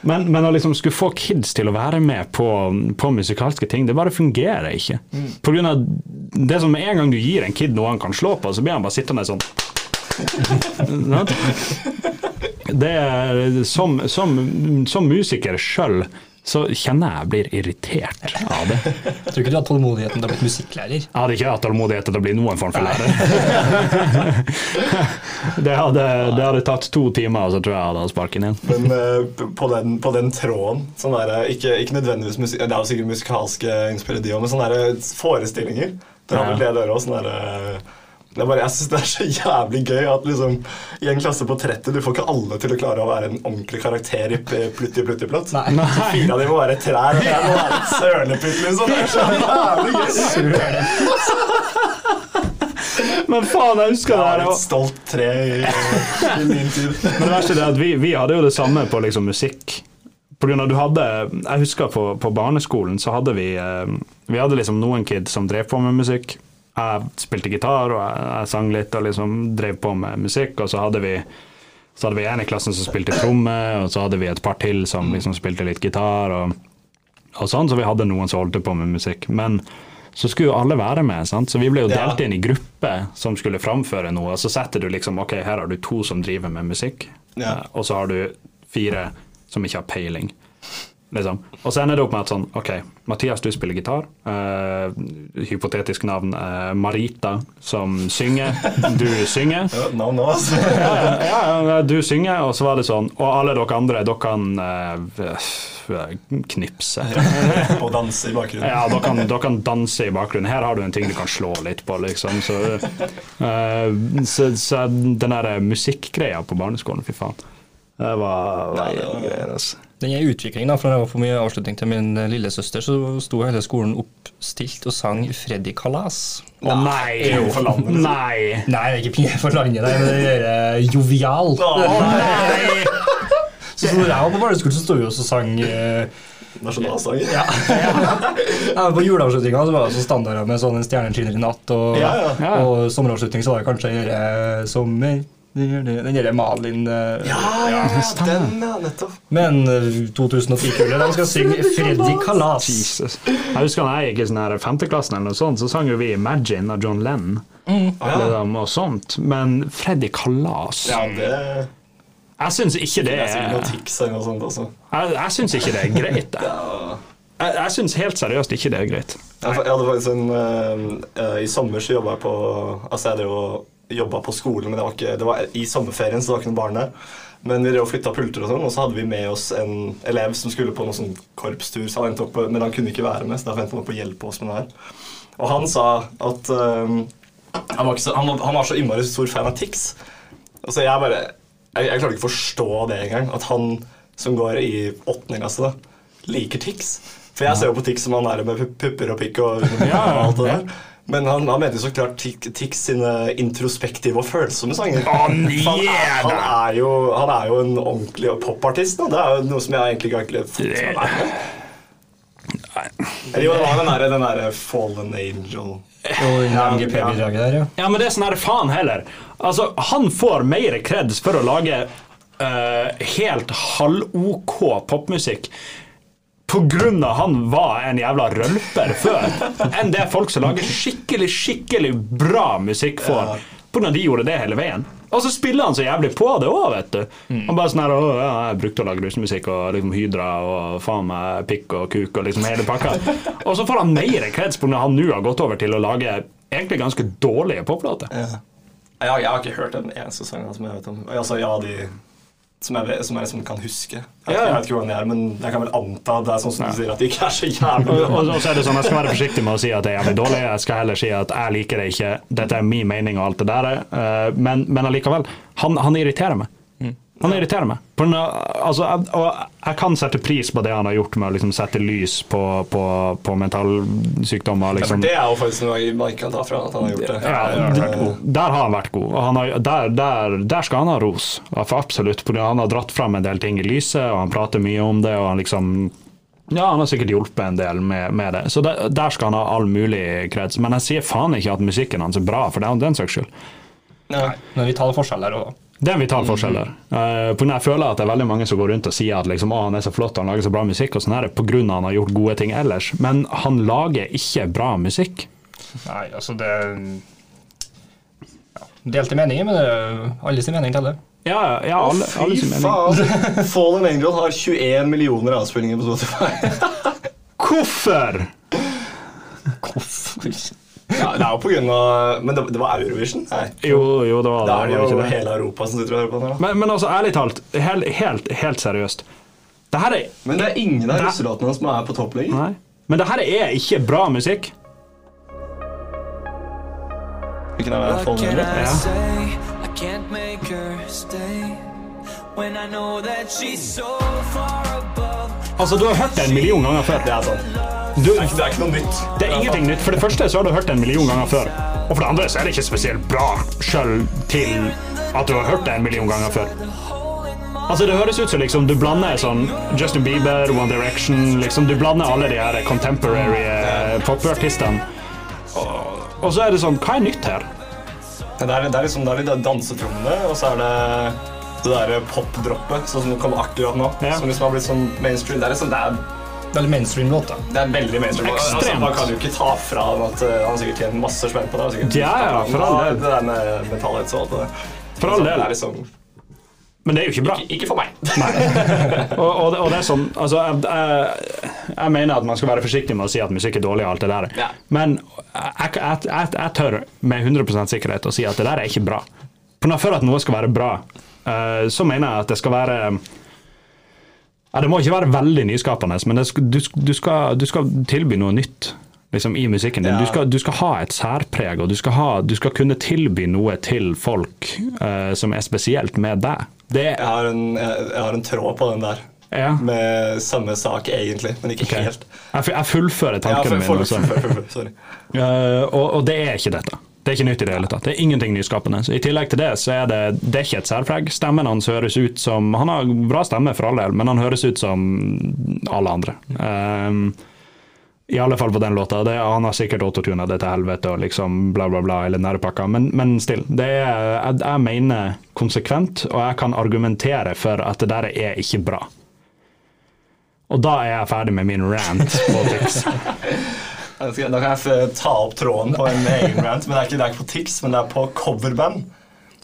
S1: men, men å liksom skulle få kids til å være med på, på musikalske ting, det bare fungerer ikke. På grunn av det som med en gang du gir en kid noe han kan slå på, så blir han bare sittende sånn. *laughs* Det er, som, som, som musiker sjøl så kjenner jeg blir irritert av det.
S3: Jeg *laughs* tror ikke du har tålmodigheten til å bli musikklærer.
S1: Jeg hadde ikke hatt tålmodighet til å bli noen form for lærer. *laughs* det, hadde, det hadde tatt to timer, og så tror jeg jeg hadde hatt sparken igjen.
S2: Men eh, på, den, på den tråden sånn der, ikke, ikke nødvendigvis musik, Det er jo sikkert musikalske innspill, de òg, men sånne der forestillinger. Dere har vel det, dere òg? Det er bare, jeg syns det er så jævlig gøy at liksom, i en klasse på 30 Du får ikke alle til å klare å være en ordentlig karakter i Plutti Plutti Plott. Fire av dem må være trær, og jeg må være et sølepytt. Liksom. Det er så jævlig gøy.
S1: Men faen, jeg husker
S2: Jeg
S1: det
S2: var
S1: her.
S2: et stolt tre i, i min tid. *laughs*
S1: Men det verste er at vi, vi hadde jo det samme på liksom musikk. På grunn av du hadde, jeg husker på, på barneskolen så hadde vi eh, Vi hadde liksom noen kids som drev på med musikk. Jeg spilte gitar og jeg, jeg sang litt og liksom drev på med musikk. Og så hadde vi så hadde vi en i klassen som spilte tromme, og så hadde vi et par til som liksom spilte litt gitar. og, og sånn, Så vi hadde noen som holdt på med musikk. Men så skulle jo alle være med, sant? så vi ble jo delt inn i grupper som skulle framføre noe. Og så setter du liksom ok, her har du to som driver med musikk,
S2: Ja.
S1: eh, og så har du fire som ikke har peiling. Liksom. Og så ender det opp med at sånn, ok, Mathias, du spiller gitar. Uh, hypotetisk navn uh, Marita, som synger. Du synger.
S2: Nå, altså. *laughs*
S1: Ja, ja, ja, du synger, og så var det sånn. Og alle dere andre, dere kan uh, knipse.
S2: Og danse i bakgrunnen.
S1: Ja, dere kan, dere kan danse i bakgrunnen. Her har du en ting du kan slå litt på, liksom. Så, så, så den der musikkgreia på barneskolen, fy faen. Det var, var,
S2: det var-
S1: greier, altså.
S3: Den er utviklingen da, fra jeg var for mye avslutning til min eh, lillesøster, så sto hele skolen oppstilt og sang Freddy Kalas.
S1: Å nei!
S2: Jo, for landet, liksom.
S1: Nei!
S3: Nei, det er ikke pinlig for landet, nei, men det er uh, jovial. *laughs* Så når jeg var på barneskolen, så sto vi også og sang uh,
S2: Nasjonalsanger.
S3: ja, *laughs* ja. ja, På juleavslutninga så var det standarder med sånn En stjerne skinner i natt, og,
S2: Ja, ja.
S1: Ja.
S3: og sommeravslutning så var det kanskje eh, det. Den derre Malin eh,
S2: Ja, ja, ja, den, ja, nettopp.
S3: Men eh, 2010-kullet, de skal synge Freddy Kalas.
S1: Jesus. Jeg husker da jeg gikk i sånn femteklassen, eller noe sånt, så sang jo vi 'Imagine' av John Lennon. Liksom, og sånt. Men Freddy Kalas
S2: Ja, det
S1: Jeg syns ikke det
S2: det er noe.
S1: Jeg, jeg syns ikke det er greit. Jeg, *laughs* jeg, jeg syns helt seriøst ikke det er greit.
S2: Jeg jeg hadde faktisk en uh, eh, I sommer så jobba jeg på Altså jeg drev og jobba på skolen, men det var, ikke, det var i sommerferien, så det var ikke noen barn der. Men vi flytta pulter og sånn, og så hadde vi med oss en elev som skulle på noen sånn korpstur, så han opp, men han kunne ikke være med, så derfor endte han opp på hjelpe oss med det her. Og han sa at um, han, var så, han, var, han var så innmari stor fan av Tix. Og så jeg bare Jeg, jeg klarte ikke å forstå det engang. At han som går i åttende klasse, da, liker Tix. For jeg ser jo på Tix som han er med pupper og pikk og, og alt det der. Men han, han mente så klart Tix, sine introspektive og følsomme sanger. Oh, han, er, han, er jo, han er jo en ordentlig popartist. Det er jo noe som jeg egentlig ikke har gledet. Eller jo, det var den derre den der Fallen Angel.
S3: MGP-bidraget der, ja.
S1: Ja, men det er sånn her faen heller. Altså, han får mer kreds for å lage uh, helt halv-OK popmusikk av han var en jævla rølper før, enn det folk som lager skikkelig, skikkelig bra musikk får. Av de gjorde det hele veien. Og så spiller han så jævlig på det òg, vet du. Han bare sånn her «Å, ja, Jeg brukte å lage rusmusikk og liksom Hydra og faen meg pikk og kuk og liksom hele pakka. *laughs* Og så får han mer kreds av han nå har gått over til å lage egentlig ganske dårlige poplåter.
S2: Jeg, har- jeg har ikke hørt en eneste sang som jeg vet om. Altså, ja, de som jeg, som jeg liksom kan huske. Jeg,
S1: Ja.
S2: jeg vet ikke hvordan det er, men jeg kan vel anta det er sånn som du sier, at det ikke er så jævlig
S1: og,
S2: bra.
S1: og så er det sånn, Jeg skal være forsiktig med å si at det er jævlig dårlig. Jeg skal heller si at jeg liker det ikke. Dette er min mening og alt det der. Uh, Men, men allikevel, han, han irriterer meg. Han irriterer meg. På grunn altså, jeg, og jeg kan sette pris på det han har gjort med å liksom sette lys på, på, på mentalsykdommer.
S2: Ja,
S1: Liksom.
S2: det er jo faktisk noe ta fra at han har gjort det.
S1: Ja, der har han vært god. Og han har, der, der, der skal han ha ros. Ja, for absolutt. Fordi han har dratt fram en del ting i lyset, og han prater mye om det. og han liksom ja, Han har sikkert hjulpet en del med, med det. Så der, der skal han ha all mulig kreds. Men jeg sier faen ikke at musikken hans er bra, for det er jo den saks skyld.
S2: Nei,
S3: Men vi tar forskjell der òg.
S1: Det er en vital forskjell der. Uh, jeg føler at det er veldig mange som går rundt og sier at liksom, han er så flott, han lager så bra musikk, og sånn er grunn av han har gjort gode ting ellers. Men han lager ikke bra musikk.
S3: Nei, altså det ja, Delte meninger, men det er alle sin mening teller.
S1: Ja, ja alle, alle
S2: Fy
S1: sin mening.
S2: faen! *laughs* Fallen Angel har 21 millioner avspillinger på Spotify.
S1: Hvorfor?
S2: Ja, det er jo på grunn av Men det, det var Eurovision? Nei.
S1: Jo, jo, det var det.
S2: er det
S1: er
S2: jo
S1: det.
S2: hele Europa som sitter og hører på det.
S1: Men, men altså, ærlig talt, helt, helt, helt seriøst. Det her er
S2: Men det er ingen av
S1: Det-
S2: russelåtene som er på topp lenger.
S1: Men det her er ikke bra musikk.
S2: Hvilken er det? Fallen
S7: can
S2: Angel?
S7: I
S1: Ja. Altså, Du har hørt det en million ganger før.
S2: Det er sånn.
S1: Du,
S2: Det er ikke, noe nytt.
S1: det er ingenting nytt. For det første så har du hørt det en million ganger før. Og for det andre så er det ikke spesielt bra sjøl til at du har hørt det en million ganger før. Altså Det høres ut som liksom du blander sånn Justin Bieber, One Direction liksom Du blander alle de her contemporary eh, popartistene. Og, og så er det sånn Hva er nytt her?
S2: Det er, det er liksom det er de dansetrommene, og så er det det pop-droppet sånn som kom akkurat nå.
S1: Ja.
S2: Som liksom har blitt sånn mainstream. Det er liksom, det er,
S3: Veldig mainstream-låt, da.
S2: det er veldig mainstream. Altså, man kan jo ikke ta fra ham at uh, han sikkert tjener masse spenn på det. sikkert-
S1: Ja, ja, for all del.
S2: Det der med Metal Heads og alt det der.
S1: For all del.
S2: Er liksom,
S1: Men det er jo ikke bra.
S2: ikke, ikke for meg. *laughs*
S1: Og, og, det, og det er sånn altså, jeg, jeg, jeg mener at man skal være forsiktig med å si at musikk er dårlig. og alt det der
S2: Ja.
S1: Men jeg, jeg, jeg, jeg tør med 100 sikkerhet å si at det der er ikke bra. For For at noe skal være bra, eh, så mener jeg at det skal være ja, Det må ikke være veldig nyskapende, men skal- du, du, skal, du skal tilby noe nytt liksom, i musikken din.
S2: Ja.
S1: Du, skal, du skal ha et særpreg, og du skal, ha, kunne tilby noe til folk uh, som er spesielt med deg. Det,
S2: Jeg har en, jeg, jeg har en tråd på den der.
S1: ja.
S2: Med samme sak, egentlig, men ikke
S1: okay.
S2: helt.
S1: Jeg, fullfører
S2: Ja, mine sorry.
S1: Eh, og, og det er ikke dette. Det er ikke nytt i det hele tatt. Det er ingenting nyskapende. Så I tillegg til det så er det, det er ikke et særpreg. Stemmen hans høres ut som Han har bra stemme for all del, men han høres ut som alle andre. Um, I alle fall på den låta. Det, han har sikkert autotuna det til helvete og liksom bla, bla, bla, eller nærpakka, men, men still. Det er, jeg, jeg mener konsekvent, og jeg kan argumentere for at det der er ikke bra. Og da er jeg ferdig med min rant på Tix. *laughs*
S2: Da kan jeg ta opp tråden på en egen rant, men det er ikke, det er ikke på Tix, men det er på coverband.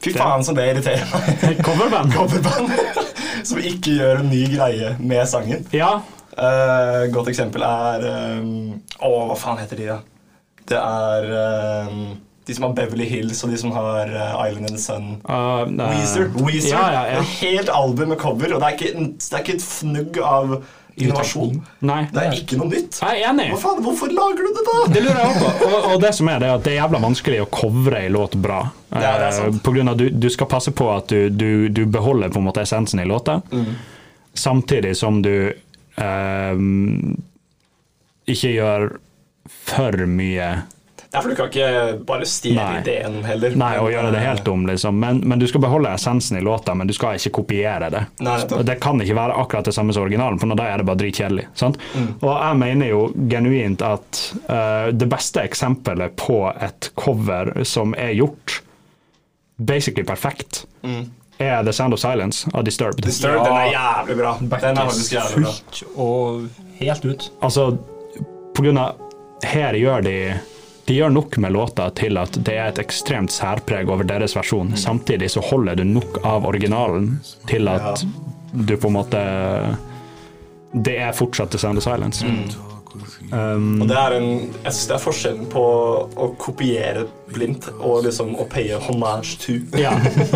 S2: Fy faen som det irriterer meg. *laughs*
S1: Coverband.
S2: Coverband *laughs* som ikke gjør en ny greie med sangen.
S1: Ja,
S2: Uh, godt eksempel er um, oh, hva faen heter de, da? Det er um, de som har Beverly Hills, og de som har uh, Island in the Sun.
S1: Uh,
S2: Weezer. Weezer.
S1: Ja, ja, ja.
S2: Helt album med cover, og det er ikke, det er ikke et fnugg av innovasjon.
S1: Nei.
S2: Det er ikke noe nytt.
S1: Er enig.
S2: Hva faen, Hvorfor lager du det, da?
S1: Det lurer jeg på. Og, og det som er, det er at det er jævla vanskelig å covre ei låt bra.
S2: Ja, det er sant.
S1: Eh, på grunn av du, du skal passe på at du, du, du beholder på en måte essensen i låta.
S2: Mm.
S1: samtidig som du eh, ikke gjør for mye
S2: Ja, for du kan ikke bare stjele ideen heller.
S1: Nei, og gjøre det helt om, liksom. Men, men du skal beholde essensen i låta, men du skal ikke kopiere det.
S2: Nei,
S1: det kan ikke være akkurat det samme som originalen, for da er det bare dritkjedelig. Sant?
S2: Mm.
S1: Og jeg mener jo genuint at uh, det beste eksempelet på et cover som er gjort basically perfekt, er The Sound of Silence av Disturbed.
S2: Disturbed, Disturbed, den er jævlig bra. Den er faktisk jævlig bra.
S3: fullt og helt ut.
S1: Altså, på grunn av Her gjør de de gjør nok med låta til at det er et ekstremt særpreg over deres versjon. Samtidig så holder du nok av originalen til at du på en måte Det er fortsatt The Sound of Silence. Um,
S2: Og det er en, jeg synes det er forskjellen på å kopiere blindt og liksom å paye homage to.
S1: ja,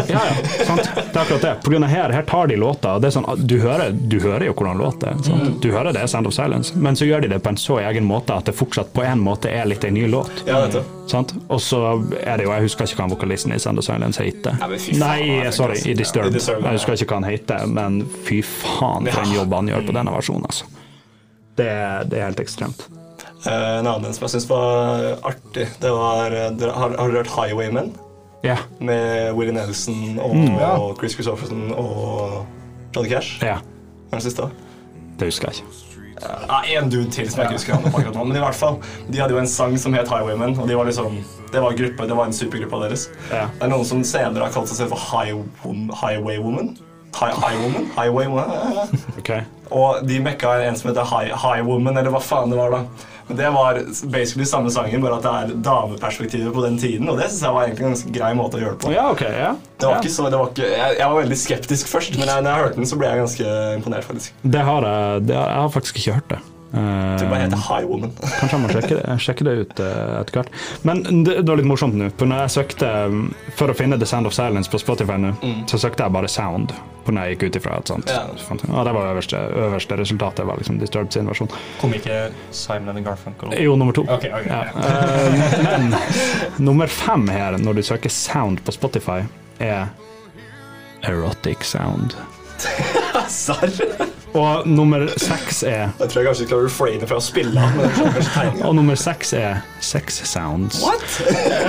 S1: ja, ja, *laughs* sant. Det er akkurat det. På grunn av her, her tar de låta, og det er sånn, du hører, du hører jo hvordan låta er. sant? Du hører det er Sound of Silence, men så gjør de det på en så egen måte at det fortsatt på en måte er litt en ny låt.
S2: Ja, du.
S1: Sant? Og så er det jo, jeg husker ikke hva vokalisten i Sound of Silence heter.
S2: Ja, faen,
S1: Nei, sorry, i. Disturbed.
S2: Ja,
S1: Jeg husker ikke hva han heter, men fy faen for en jobb han gjør på denne versjonen, altså. Det, det er helt ekstremt.
S2: Eh, en annen som jeg syns var artig, det var eh, Har, har du hørt Highwaymen?
S1: Ja.
S2: Med Willie Nelson og,
S1: Mm.
S2: og Chris Christofferson og Johnny Cash?
S1: ja.
S2: Hva er det siste?
S1: Det husker jeg ikke.
S2: Ja, en dude til som jeg ikke husker navnet på akkurat nå. Men i hvert fall, de hadde jo en sang som het Highwaymen, og de var liksom Det var, gruppe, det var en supergruppe av deres.
S1: Ja.
S2: Det er noen som senere har kalt seg selv for High Highway Woman. High, high Woman? Highway Woman? *laughs*
S1: Okay.
S2: Og de mekka en som heter High, high Woman, eller hva faen det var da. Men det var basically samme sangen, bare at det er dameperspektivet på den tiden. Og det synes jeg var egentlig en ganske grei måte å gjøre det på.
S1: Ja, okay, Ja.
S2: Det var
S1: Ja.
S2: ikke så, det var ikke, jeg, jeg var veldig skeptisk først, men jeg, når jeg hørte den, så ble jeg ganske imponert. faktisk.
S1: Det har jeg, det har, jeg har faktisk ikke hørt det. Eh,
S2: Det bare heter High Woman. *laughs*
S1: Kanskje jeg må sjekke det, sjekke det ut eh, etter hvert. Men det, det var litt morsomt nå. For når jeg søkte um, for å finne The Sound of Silence på Spotify nå, så søkte jeg bare Sound. på når jeg gikk ut ifra et sånt.
S2: Ja.
S1: Ja, det var øverste, øverste resultatet. var liksom Disturbed sin versjon.
S3: Kom ikke Simon and Garfunkel?
S1: Jo, nummer to.
S3: Okay, okay,
S1: Ja.
S3: ja.
S1: Eh, *laughs* men nummer fem her, når du søker Sound på Spotify, er Erotic Sound. *laughs*
S2: Serr?
S1: Og nummer seks er
S2: Jeg tror jeg kanskje du klarer å refraine fra å spille.
S1: Og nummer seks er Sex Sounds.
S2: What?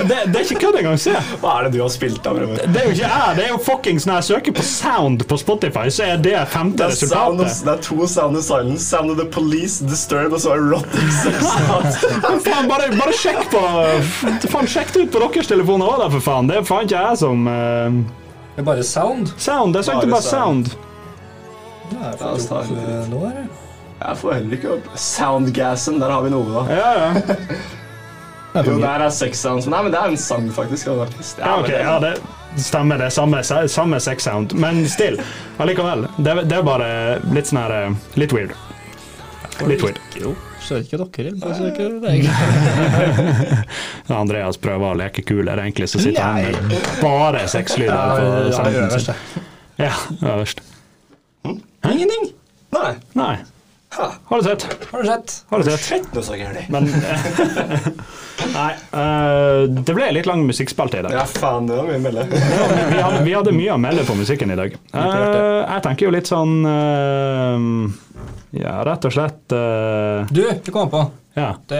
S1: Det, det er ikke kødd engang, se!
S2: Hva er det du har spilt av?
S1: Det er jo ikke jeg, det er jo fuckings Når jeg søker på sound på Spotify, så er det femte
S2: Det er, sound of,
S1: resultatet.
S2: det er to Sound of Silence. Sound of the Police, Disturbed og så Erotic Sex Sounds. *laughs*
S1: Faen, bare, bare sjekk på Faen, sjekk det ut på deres telefoner òg, da, for faen. Det er faen ikke jeg som uh...
S3: Det er bare sound.
S1: Sound. Jeg søkte
S2: Bare
S1: bare sound.
S3: Ja, jeg
S2: Ja,
S3: får
S2: så tar
S3: ikke
S2: jeg
S3: opp, eh, nå, eller?
S2: Jeg får heller ikke opp Soundgassen. Der har vi noe, da.
S1: Ja, ja. *laughs*
S2: Jo, der er Sex Sounds. Nei, men det er en sang, faktisk. Ja,
S1: ja, ok, ja det stemmer. Det er samme, samme sex sound. Men still, allikevel. Det, det er bare litt sånn her eh, Litt weird. Litt weird.
S3: Jo, så er ikke dere. Bare ikke deg. *laughs*
S1: Andreas prøver å leke kuler, egentlig så sitter han med bare sexlyder på
S3: Ja,
S1: sounden
S3: er
S1: sin. Ja, øverst.
S3: Ingenting.
S2: Nei.
S1: Nei. Ha. Har du sett?
S3: Har du sett?
S1: Har du sett?
S2: Sett noe så gærent.
S1: Men *laughs* Nei. Uh, det ble litt lang musikkspalte i dag.
S2: Ja, faen, det var mye å melde. *laughs*
S1: Vi hadde, vi hadde mye å melde på musikken i dag. Uh, jeg tenker jo litt sånn uh, Ja, rett og slett eh,
S3: Du, det kom på.
S1: Ja.
S3: Det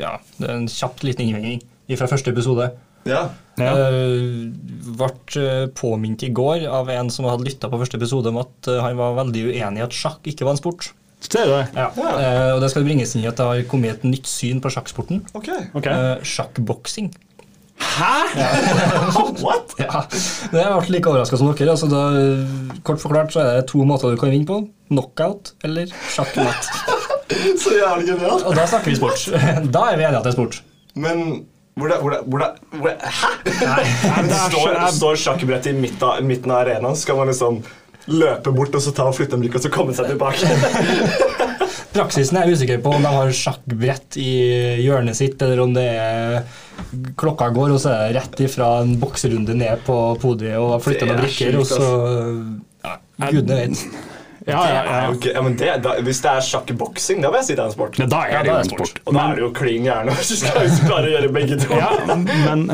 S3: ja, det er en kjapt liten innvending fra første episode.
S2: Ja.
S1: ja.
S3: Uh, ble eh, påminnet i går av en som hadde lytta på første episode, om at eh, han var veldig uenig i at sjakk ikke var en sport.
S1: Ser det?
S3: Ja. Eh, og det skal bringes inn i at det har kommet et nytt syn på sjakksporten.
S2: Okay.
S1: okay.
S3: Eh, sjakkboksing. *laughs*
S2: What?
S3: Ja, det har vært like overraska som dere. Altså, da, kort forklart så er det to måter du kan vinne på. Knockout eller sjakkmatt. *laughs*
S2: Så jævlig genialt.
S3: Og da snakker vi sport. *laughs* Da er vi enige at det er sport.
S2: Men hvor det, hvor det, hvor det, hvor det Hæ?
S1: Nei, *laughs* det
S2: står, står sjakkbrettet i midten av, midten av arenaen, så skal man liksom løpe bort og så ta og flytte en blikk og så komme seg tilbake. *laughs*
S3: Praksisen er jeg usikker på om de har sjakkbrett i hjørnet sitt, eller om det er klokka går, og så er det rett ifra en bokserunde ned på podiet og flytter noen
S2: er
S3: brikker, og så ja, Gudene vet.
S1: Ja, ja, ja.
S2: Det ja, men det, da, hvis det er sjakk-boksing, da vil jeg si det er en sport.
S1: ja da er det jo en sport.
S2: Og da er det jo klin gærne hvis du klarer å gjøre begge to.
S1: Ja, men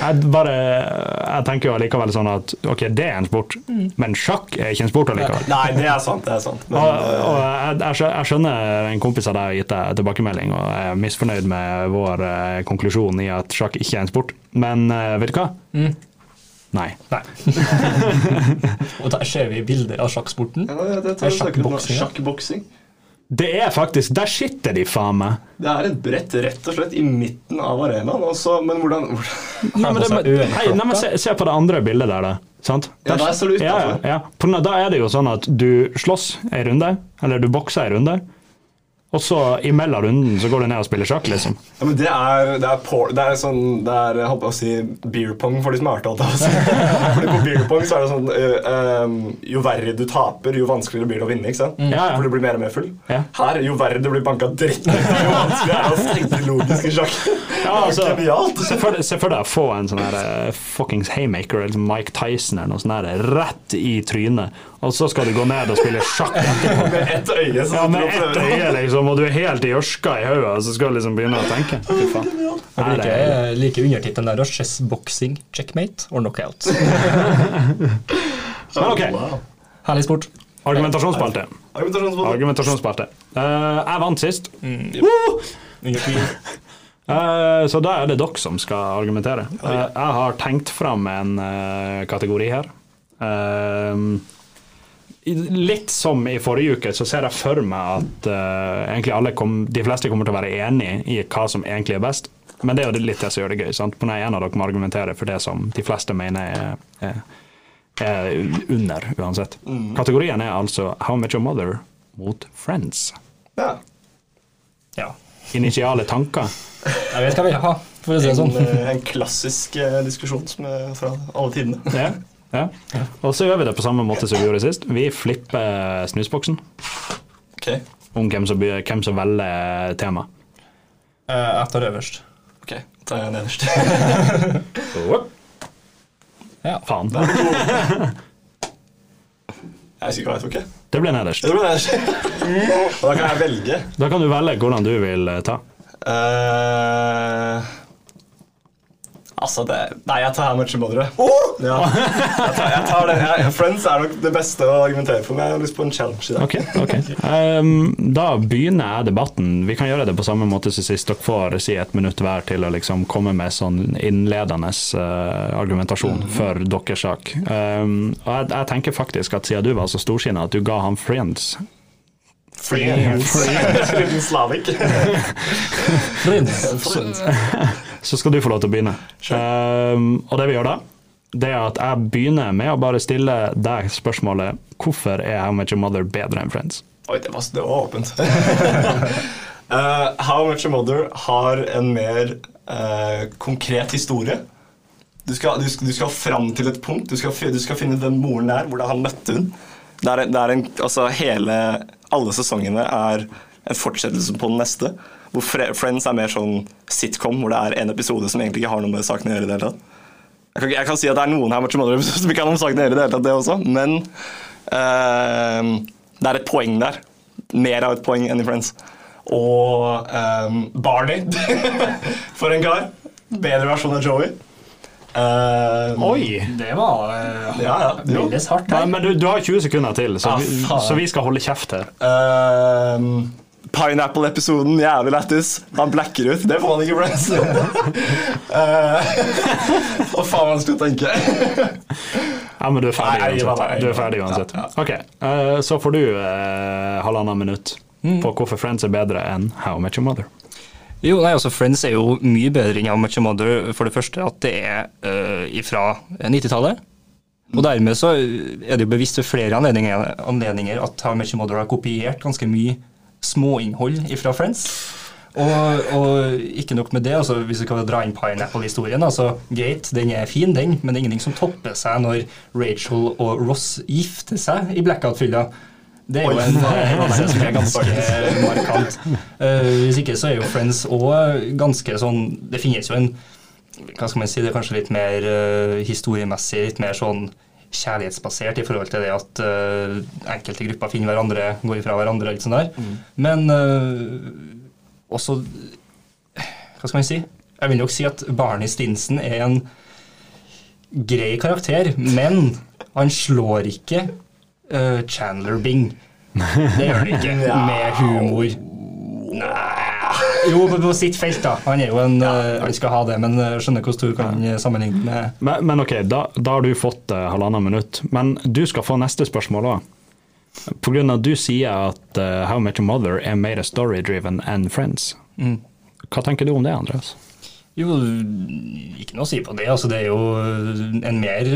S1: jeg bare Jeg tenker jo allikevel sånn at ok, det er en sport, men sjakk er ikke en sport allikevel.
S2: Nei, det er sant. det er sant. Men,
S1: Og,
S2: eh,
S1: og jeg, jeg skjønner en kompis av deg har gitt deg tilbakemelding, og jeg er misfornøyd med vår eh, konklusjon i at sjakk ikke er en sport, men eh, vet du hva? Nei.
S3: Nei. *laughs* og der ser vi bilder av sjakksporten.
S2: ja, det,
S3: er sjakkboksing, ja.
S2: Sjakkboksing.
S1: Det er faktisk Der sitter de, faen meg!
S2: Det er et brett rett og slett i midten av arenaen. Også, men hvordan, hvordan
S1: Nei, men det,
S3: men,
S1: hei, nei, men se, se på det andre bildet der, da. Sant?
S2: Ja, der ser du
S1: ja, ja, ja. På grunn av- Da er det jo sånn at du slåss ei runde, eller du bokser ei runde, og så imellom runden så går du ned og spiller sjakk, liksom.
S2: Ja, men det er, det er, por, det er sånn Det er jeg holdt på å si beer pong for de smarte. holdt jeg på å. *laughs* Fordi på beer pong så er det sånn øh, um, Jo verre du taper, jo vanskeligere blir det å vinne. ikke sant?
S1: Ja, ja.
S2: For du blir mer og mer full.
S1: Ja.
S2: Her, jo verre du blir banka dritt, jo vanskeligere er det å tenke logisk i sjakk. *laughs*
S1: Ja, altså. Se for, deg- se for deg å få en sånn her eh, fuckings haymaker eller Mike Tyson eller noe sånt der, rett i trynet, og så skal du gå ned og spille sjakk *laughs* etterpå.
S2: Med ett øye.
S1: Ja, med ett øye, liksom, og du er helt i ørska i hodet, og så skal du liksom begynne å tenke. Fy faen.
S3: Jeg liker,
S1: er-
S3: liker undertittelen der. Chess boxing, checkmate or knockout. *laughs*
S1: Men ok,
S3: Herlig sport.
S1: argumentasjonsspalte.
S2: Argumentasjonsbånd.
S1: Argumentasjonsspalte. Uh, jeg vant sist,
S3: Mm, yep.
S1: Uh, *laughs* så da er det dere som skal argumentere. Uh, jeg har tenkt fram en uh, kategori her. Uh, litt som i forrige uke, så ser jeg for meg at uh, egentlig alle kom, de fleste kommer til å være enig i hva som egentlig er best. Men det er jo litt det som gjør det gøy. sant? På den ene av dere må argumentere for det som de fleste mener er, er, er under, uansett. Kategorien er altså How Much Your Mother mot Friends.
S2: Ja.
S3: Ja.
S1: Initiale tanker.
S3: Jeg vet hva vi vil ha, for å si det
S2: En,
S3: sånn.
S2: En, en klassisk eh, diskusjon som er fra alle tidene.
S1: Ja, ja. Og så gjør vi det på samme måte som vi gjorde sist. Vi flipper snusboksen
S2: Ok,
S1: om hvem som, hvem som velger tema.
S3: Uh, Jeg tar øverst.
S2: ok, tar jeg nederst. *laughs*
S3: Ja.
S1: Faen.
S2: Jeg husker hva jeg tok.
S1: Det ble nederst.
S2: Det ble nederst. Og da kan jeg velge.
S1: Da kan du velge hvordan du vil eh, ta.
S2: Eh, altså, det Nei, jeg tar How Much Your Oh! Ja. Jeg tar, jeg tar det. Jeg, Friends er nok det beste å argumentere for, men jeg har lyst på en challenge i dag.
S1: Okay, okay. Um, da begynner jeg debatten. Vi kan gjøre det på samme måte som sist. Dere får si et minutt hver til å liksom komme med sånn innledende uh, argumentasjon for deres sak. Um, og jeg, jeg tenker faktisk at siden du var så storsinna at du ga han Friends
S2: Friends. Liten slavik.
S3: Friends. *laughs* *laughs*
S1: så skal du få lov til å begynne. Um, og det vi gjør da, det er at jeg begynner med å bare stille deg spørsmålet hvorfor er How Much A Mother bedre enn Friends?
S2: Oi, det var, det var åpent. uh, *laughs* How Much A Mother har en mer uh, konkret historie. Du skal, du, skal, du skal fram til et punkt. Du skal, du skal finne den moren der. Hvordan han møtte hun. Det er, det er en, altså hele, alle sesongene er en fortsettelse på den neste. Hvor Friends er mer sånn sitcom, hvor det er en episode som egentlig ikke har noe med saken å gjøre. i det hele tatt. Jeg kan, jeg kan si at det er noen Mother *laughs* som ikke har noe med saken å gjøre, i det hele tatt, det også, men uh, det er et poeng der. Mer av et poeng enn i Friends. Og um, Barney, *laughs* for en kar. Bedre versjon av Joey. Ehm,
S1: Oi!
S3: Det var uh,
S2: Ja, ja.
S3: Veldig hardt.
S1: Nei,
S3: her.
S1: men du, du har 20 sekunder til, så,
S2: Ah,
S1: vi, så vi skal holde kjeft her.
S2: Ehm, Pineapple-episoden, jævlig lættis. Han blacker ut. Det får man ikke i Friends. *laughs* Eh, Hva faen man skulle tenke?
S1: Ja, men du er ferdig uansett. Du er ferdig uansett. Ok, uh, så får du uh, halvannet minutt på hvorfor Friends er bedre enn How Much Your Mother.
S3: Jo, nei, altså Friends er jo mye bedre enn How Much Your Mother. For det første at det er uh, fra 90-tallet. Og dermed så er det jo bevisst ved flere anledninger, anledninger at How Much Your Mother har kopiert ganske mye småinnhold fra Friends. Og, og ikke nok med det, altså hvis vi kan dra inn Pineapple-historien altså Greit, den er fin, den, men det er ingenting som topper seg når Rachel og Ross gifter seg i blackout-fylla. Det er jo en hendelse som er ganske markant. Uh, hvis ikke så er jo Friends òg ganske sånn Det finnes jo en Hva skal man si, det er kanskje litt mer uh, historiemessig, litt mer sånn kjærlighetsbasert i forhold til det at uh, enkelte grupper finner hverandre, går ifra hverandre og litt sånn der. Men uh, også Hva skal man si? Jeg vil nok si at Barney Stinson er en grei karakter, men han slår ikke uh, Chandler Bing. *laughs* Det gjør han ikke, med humor. Nei Jo, på, sitt felt, da. Han er jo en ja. Han skal ha det, men jeg skjønner hvordan du kan sammenligne med
S1: Men, men ok, da, da har du fått uh, halvannet minutt. Men du skal få neste spørsmål òg. Av at du sier at uh, How Much Mother er mer story-driven enn Friends. Hva tenker du om det, Andreas?
S3: Jo, ikke noe å si på det. Altså, det er jo en mer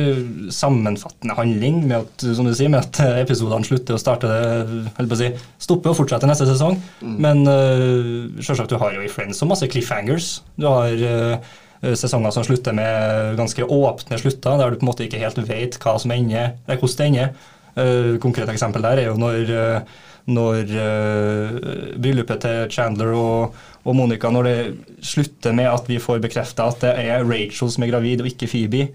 S3: sammenfattende handling med at, som du sier, med at episodene slutter og starter holdt på å si, stopper og fortsetter neste sesong. Men uh, selvsagt, du har jo i Friends så masse cliffhangers. Du har uh, sesonger som slutter med ganske åpne slutter, der du på en måte ikke helt vet hva som ender, eller hvordan det ender. Uh, konkret eksempel der er jo når, uh, når uh, bryllupet til Chandler og, og Monica Når det slutter med at vi får bekrefta at det er Rachel som er gravid, og ikke Phoebe.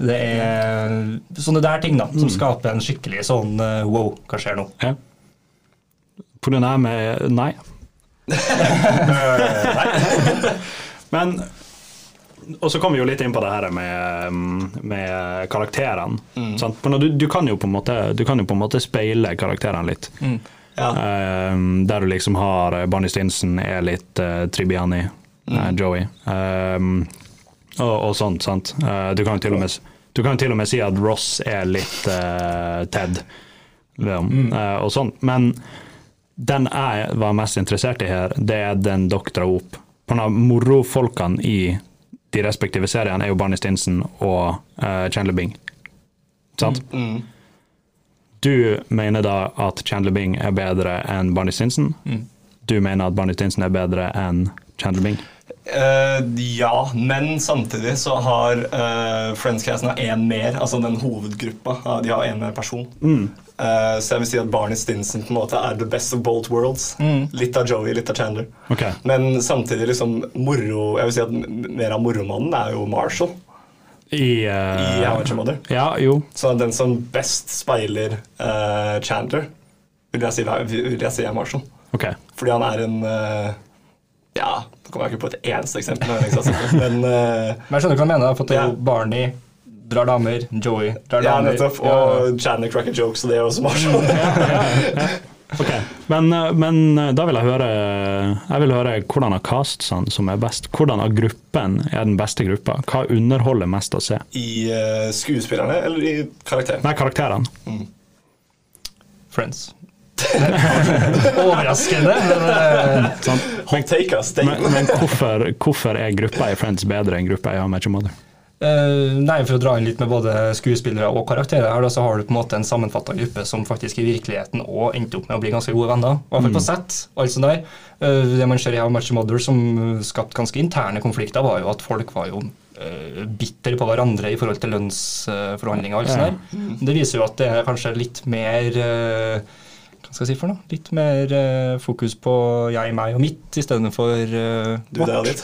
S3: Det er sånne der ting da, som skaper en skikkelig sånn uh, wow, hva skjer nå?
S1: Ja. På grunn av med Nei. Men Og så kom vi jo litt inn på det her med, med karakterene. Mm. Du, du, kan jo på en måte, du kan jo på en måte speile karakterene litt. Eh, der du liksom har eh, Barney Stinson er litt uh, Tribiani, eh, Joey. Um, og, og sånt, sant. Eh, du kan jo til og med du kan til og med si at Ross er litt eh, Ted. mm. Eh, og sånn. Men den jeg var mest interessert i her, det er den dere drar opp. Morofolkene i de respektive seriene er jo Barney Stinson og uh, Chandler Bing. Sant? Du mener da at Chandler Bing er bedre enn Barney Stinson. Du mener at Barney Stinson er bedre enn Chandler Bing.
S2: Uh, ja, men samtidig så har uh, Friends-casten én mer, altså den hovedgruppa. De har én mer person. Eh, så jeg vil si at Barney Stinson på en måte er the best of both worlds. Litt av Joey, litt av Chandler.
S1: Okay.
S2: Men samtidig liksom moro Jeg vil si at mer av moromannen er jo Marshall
S1: I, uh,
S2: i How Much Mother.
S1: Ja, jo.
S2: Så den som best speiler uh, Chandler, vil jeg, si, vil jeg si er Marshall.
S1: Ok.
S2: Fordi han er en uh, Ja, nå kommer jeg ikke på et eneste eksempel, men eh,
S3: Men jeg skjønner hva du mener, for at
S2: Ja.
S3: Barney drar damer, Joey drar damer.
S2: Ja,
S3: nettopp.
S2: nettopp.
S3: Ja.
S2: Og Chandler cracker jokes, og det er også Marshall. *laughs*
S1: Ok, men, eh, men eh, da vil jeg høre Jeg vil høre hvordan av castsene som er best. Hvordan av gruppen er den beste gruppa? Hva underholder mest å se?
S2: I uh, skuespillerne eller i karakterene?
S1: Nei, karakterene.
S3: Friends. *laughs* Overraskende, men
S1: sånn.
S2: Hot take, ass.
S1: Men, men hvorfor, hvorfor er gruppa i Friends bedre enn gruppa i How Much Your Mother?
S3: Eh, nei, For å dra inn litt med både skuespillere og karakterer, her så har du på en måte en sammenfatta gruppe som faktisk i virkeligheten og endte opp med å bli ganske gode venner. I hvert fall på sett. alt sånt der. Eh, det man ser i How Much Mother som skapte ganske interne konflikter, var jo at folk var jo uh, bitter på hverandre i forhold til lønnsforhandlinger og alt sånt der. Det viser jo at det er kanskje litt mer eh, hva skal jeg si for noe? Litt mer uh, fokus på jeg, meg og mitt istedenfor uh,
S2: Du, det er ditt.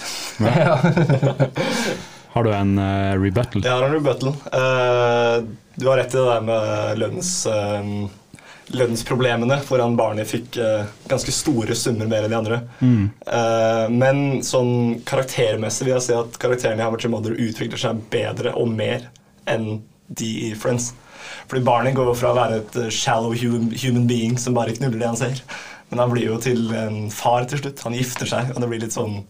S2: *laughs*
S1: Har du en uh, rebuttal?
S2: Jeg har en rebuttal. Uh, du har rett i det der med lønns, uh, lønnsproblemene, foran barnet fikk ganske store summer mer enn de andre. Eh, men sånn karaktermessig vil jeg si at karakterene i How Mother utvikler seg bedre og mer enn de i Friends. Fordi barnet går fra å være et shallow human, human being som bare knuller det han ser, men han blir jo til en far til slutt. Han gifter seg, og det blir litt sånn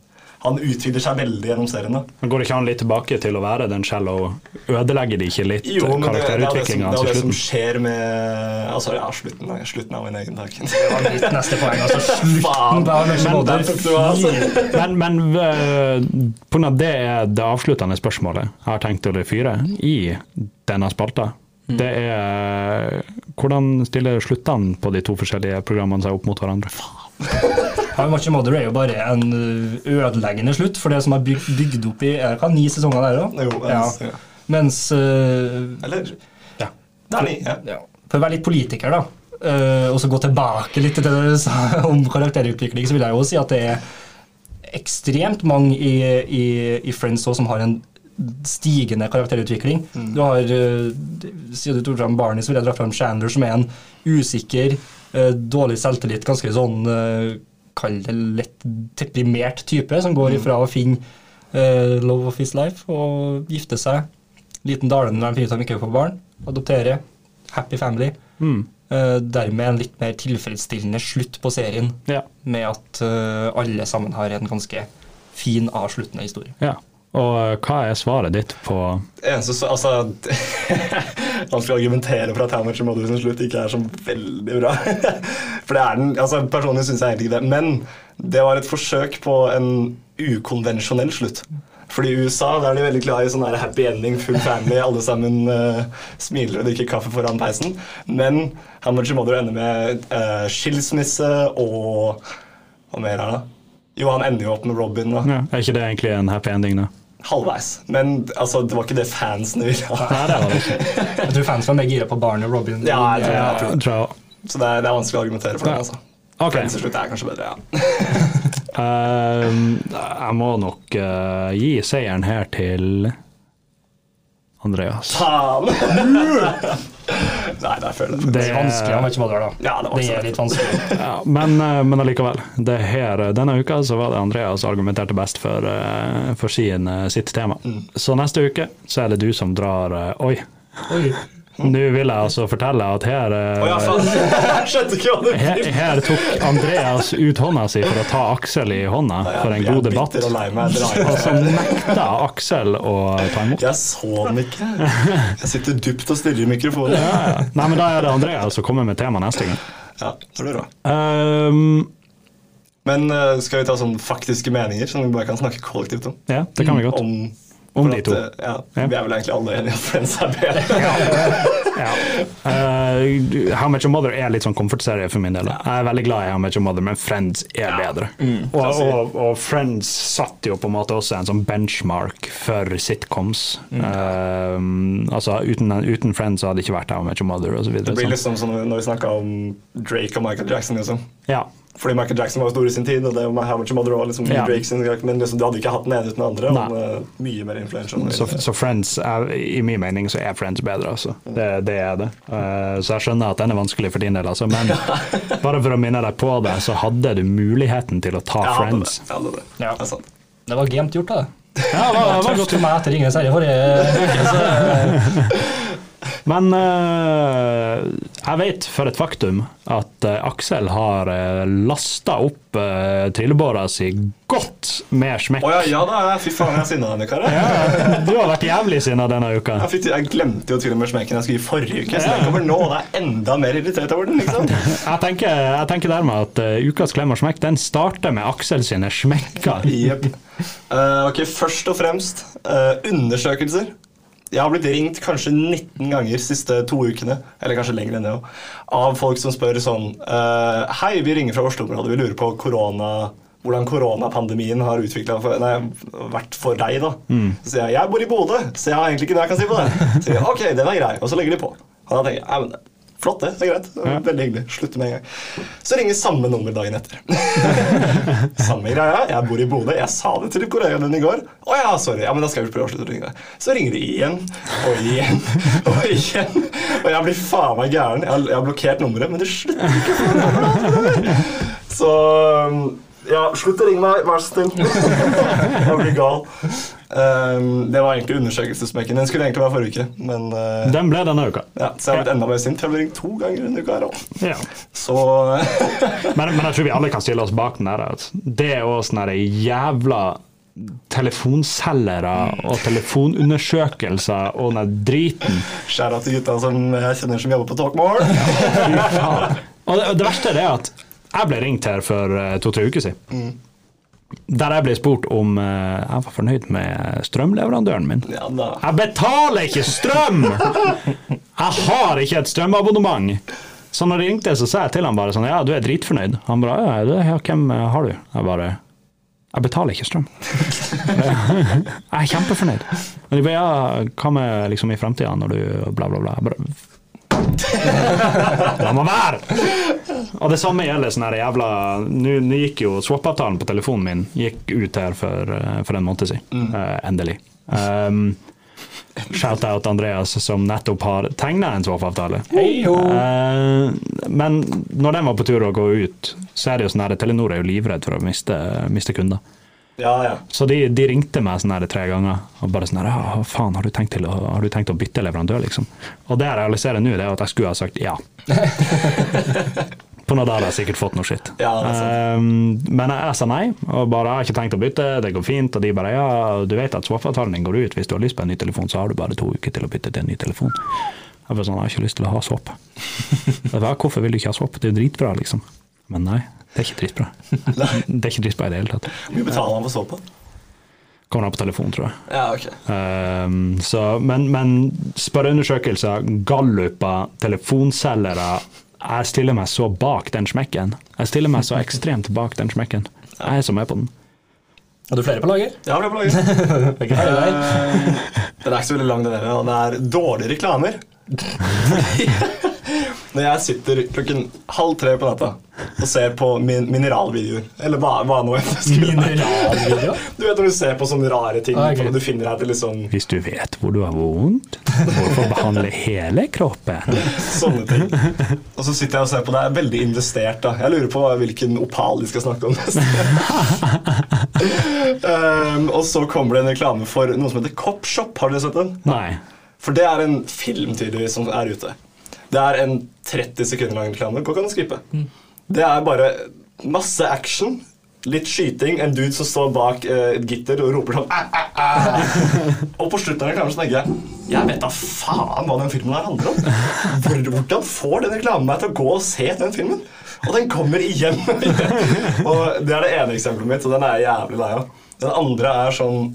S2: Han utvikler seg veldig gjennom serien. da.
S1: Men Går det ikke han litt tilbake til å være den shallow? Ødelegger de ikke litt
S2: Jo, men det, det, er det, som, det, er det som skjer med Altså, ja, slutten, av- slutten av en egen dag.
S3: Det var mitt neste poeng. altså *laughs* Slutten
S2: Faen.
S3: på
S2: Men altså.
S1: Men, men på grunn av det er det avsluttende spørsmålet jeg har tenkt å fyre i denne spalta.
S2: Mm.
S1: Det er hvordan stiller sluttene på de to forskjellige programmene seg opp mot hverandre? *laughs*
S3: How Much Mother er jo bare en ødeleggende slutt for det som er bygd, bygd opp i er det ni sesonger der òg.
S2: Jo, mens- ja.
S3: Mens uh,
S2: Eller
S3: ja.
S2: Det er ni. Ja.
S3: ja. For å være litt politiker, da, uh, og så gå tilbake litt til det du sa om karakterutvikling, så vil jeg jo si at det er ekstremt mange i, i, i Friends også som har en stigende karakterutvikling.
S2: Mm.
S3: Du har, eh, Siden du tok fram Barney, så vil jeg dra fram Chandler, som er en usikker, eh, dårlig selvtillit, ganske sånn eh, Kall det lett deprimert type, som
S2: Mm.
S3: går ifra å finne uh, love of his life og gifte seg. Liten dale når han finner ut han ikke får barn. Adoptere. Happy family.
S1: Mm.
S3: Uh, dermed en litt mer tilfredsstillende slutt på serien,
S1: Ja.
S3: med at uh, alle sammen har en ganske fin avsluttende historie.
S1: ja. Og eh, hva er svaret ditt på
S2: Eneste så, altså *laughs* man skal argumentere for at Much Mother sin slutt ikke er så veldig bra. *laughs* For det er den altså Personlig syns jeg egentlig ikke det. Men det var et forsøk på en ukonvensjonell slutt. Fordi i USA der er de veldig glad i sånn happy ending, full family, alle sammen uh, smiler og drikker kaffe foran peisen. Men How Much Mother ender med uh, skilsmisse og Hva mer er det? Jo, han ender jo opp med Robin. da.
S1: ja, Er ikke det egentlig en happy ending, da?
S2: Halvveis. Men altså, det var ikke det fansen ville ha.
S1: Nei, det var det ikke. *laughs*
S3: Jeg tror fans var mer gira på Barney og Robin.
S2: Ja, jeg tror, jeg tror.
S1: Jeg tror jeg
S2: Så det er, det er vanskelig å argumentere for det. Altså.
S1: Okay.
S2: Friends til slutt er kanskje bedre, ja.
S1: uh, *laughs* *laughs* jeg må nok uh, gi seieren her til Andreas.
S2: Faen! Nei, det er føler
S1: Det
S3: Det er vanskelig, han vet ikke hva er da.
S2: Ja, det
S3: det er litt vanskelig. *laughs*
S1: ja, men, eh, men allikevel. Det her, denne uka så var det Andreas som argumenterte best for, eh, for sin, eh, sitt tema. Så neste uke så er det du som drar eh, Oi.
S3: Oi.
S1: Nå vil jeg altså fortelle at her eh,
S2: ja, *laughs*
S1: her, her tok Andreas ut hånda si for å ta Aksel i hånda for en god debatt.
S2: Jeg er bitter og meg.
S1: Og så nekta Aksel å ta imot.
S2: Jeg så den ikke. Jeg sitter dypt og stirrer i mikrofonen.
S1: Ja. Nei, men Da er det Andreas som kommer med tema neste gang.
S2: Ja, det blir bra.
S1: Ehm,
S2: Men eh, skal vi ta sånne faktiske meninger som vi bare kan snakke kollektivt om?
S1: ja, det kan vi godt.
S2: Om,
S1: Om de to.
S2: At, Ja,
S1: Ja.
S2: Vi er vel egentlig alle enige at *laughs* Friends er bedre.
S1: Ja. uh, How Much Your Mother er litt sånn komfortserie for min del. Jeg er veldig glad i How Much Your Mother, men Friends er bedre. Og, og, og Friends satt jo på en måte også en sånn benchmark for sitcoms. Eh, altså uten, uten Friends hadde det ikke vært How Much Your Mother osv.
S2: Det blir liksom som når vi snakka om Drake og Michael Jackson. liksom.
S1: Ja.
S2: Fordi Michael Jackson var stor i sin tid, og det var How Much Mother også, liksom,
S1: Ja.
S2: Drake sin, men liksom, du hadde ikke hatt den ene uten den andre. Og den er mye mer influential.
S1: Så, så Friends, er, i min mening, så er Friends bedre, altså. Det, det er det. Uh, så jeg skjønner at den er vanskelig for din del, altså. Men *laughs* bare for å minne deg på det, så hadde du muligheten til å ta
S2: Jeg hadde det.
S1: Friends.
S2: Jeg hadde det.
S3: Ja.
S2: Det er sant.
S3: Det var gemt gjort, da.
S1: Ja, det var, det var godt.
S3: for meg etter Ringenes herre forrige uke. *laughs*
S1: Men eh, jeg vet for et faktum at eh, Aksel har uh, lasta opp trillebåra si godt med smekk.
S2: Å ja, ja da, fy faen, jeg er sinna denne karen.
S1: Ja, du har vært jævlig sinna denne uka.
S2: Jeg, fikk, jeg glemte jo til og med smekken jeg skulle gi forrige uke, så den kommer nå, og det er enda mer irritert over den. liksom. *laughs*
S1: Jeg tenker, jeg tenker dermed at uh, ukas klem og smekk den starter med Aksel sine smekker.
S2: Jepp. Uh, ok, først og fremst uh, undersøkelser. Jeg har blitt ringt kanskje 19 ganger de siste to ukene, eller kanskje lenger enn det også, av folk som spør sånn eh, Hei, vi ringer fra Oslo-området, vi lurer på korona, hvordan koronapandemien har for, nei, vært for deg. da. Så sier jeg jeg bor i Bodø, så jeg har egentlig ikke noe jeg kan si på det. Så sier jeg, ok, den er grei, og så legger de på. Og da tenker jeg, Flott, det. Det er greit. Det Veldig hyggelig. Slutte med en gang. Så ringer samme nummer dagen etter. *laughs* samme greia. Jeg bor i Bodø. Jeg sa det til kollegaen din i går. Å ja, sorry. Ja, men da skal vi prøve å slutte å ringe deg. Så ringer de igjen og igjen *laughs* og igjen. Og jeg blir faen meg gæren. Jeg har, blokkert nummeret, men det slutter ikke. Så ja, slutt å ringe meg, vær så snill. *laughs* jeg blir gal. Um, det var egentlig undersøkelsesmekken. Den skulle egentlig være forrige uke, men uh,
S1: Den ble denne uka.
S2: ja, så jeg har blitt enda mer sint, for jeg ble ringt to ganger denne uka her òg.
S1: Ja.
S2: Så *laughs*
S1: Men, men jeg tror vi alle kan stille oss bak den der. At det er også sånn jævla telefonselgere og telefonundersøkelser og den driten.
S2: skjæra til gutta som jeg kjenner som jobber på Talkmore.
S1: ja. Og det, det verste er det at jeg ble ringt her for eh, to-tre uker siden. Der jeg ble spurt om uh, jeg var fornøyd med strømleverandøren min.
S2: Ja.
S1: Jeg betaler ikke strøm! Jeg har ikke et strømabonnement. Så når de ringte, så sa jeg til han bare sånn Ja, du er dritfornøyd. Han bare Ja, det, ja hvem eh, har du? Jeg bare Jeg betaler ikke strøm. *laughs* Jeg er kjempefornøyd. Men de bare Ja, hva med liksom i framtida, når du bla, bla, bla. Jeg bare *laughs* La meg være! Og det samme gjelder sånn her jævla Nå gikk jo swap-avtalen på telefonen min gikk ut her for, eh, for en måned siden. Eh, endelig. Um, Shout-out Andreas, som nettopp har tegna en
S3: swap-avtale. Uh!
S1: Eh, men når den var på tur å gå ut, så er det jo sånn her Telenor er jo livredd for å miste, miste kunder.
S2: Ja, ja.
S1: Så de, de ringte meg sånn tre ganger og bare sånn «Ja, faen, har du, tenkt til har du tenkt å bytte leverandør, liksom? Og det jeg realiserer nå, det er at jeg skulle ha sagt ja. *laughs* På noen dager hadde jeg sikkert fått noe skitt.
S2: Ja.
S1: Eh, men jeg, sa nei, og bare jeg har ikke tenkt å bytte, det går fint. Og de bare ja, du vet at swap-avtalen din går ut, hvis du har lyst på en ny telefon, så har du bare to uker til å bytte til en ny telefon. Jeg bare sånn, jeg har ikke lyst til å ha swap. *laughs* Hvorfor vil du ikke ha swap? Det er jo dritbra, liksom. Men nei, det er ikke dritbra. *laughs* Det er ikke dritbra i det hele tatt.
S2: Hvor mye betaler han for på.
S1: Kommer han på telefon, tror jeg.
S2: Ja, ok.
S1: Um, så, men, men spørreundersøkelser, galluper, telefonselgere Jeg stiller meg så bak den smekken. Jeg stiller meg så *laughs* ekstremt bak den smekken. Jeg er så med på den.
S3: Har du flere på lager?
S2: Ja, flere er på
S3: lager. det er
S2: uh, Den er ikke så veldig lang, den der. og Det er dårlige reklamer. *laughs* Når jeg sitter klokken halv tre på natta og ser på min mineralvideoer, eller hva, hva nå enn det skulle være. Du vet når du ser på sånne rare ting,
S3: Ah,
S2: okay. du finner deg til liksom
S1: Hvis du vet hvor du har vondt, hvorfor behandle hele kroppen?
S2: sånne ting. Og så sitter jeg og ser på er veldig investert. da. Jeg lurer på hvilken opal de skal snakke om neste. um, *laughs* og så kommer det en reklame for noe som heter Copshop. Har dere sett den?
S1: Nei.
S2: For det er en film tydeligvis som er ute. Det er en 30 sekunder lang reklame. Gå kan du Mm. Det er bare masse action, litt skyting, en dude som står bak eh, et gitter og roper sånn «Æ, æ, æ». Og på slutten av reklamen så tenker jeg Jeg vet da faen hva den filmen her handler om. Hvor, hvordan får den reklamen meg til å gå og se den filmen? Og den kommer igjen *laughs* og det er det ene eksempelet mitt, og den er jeg jævlig lei av. Den andre er sånn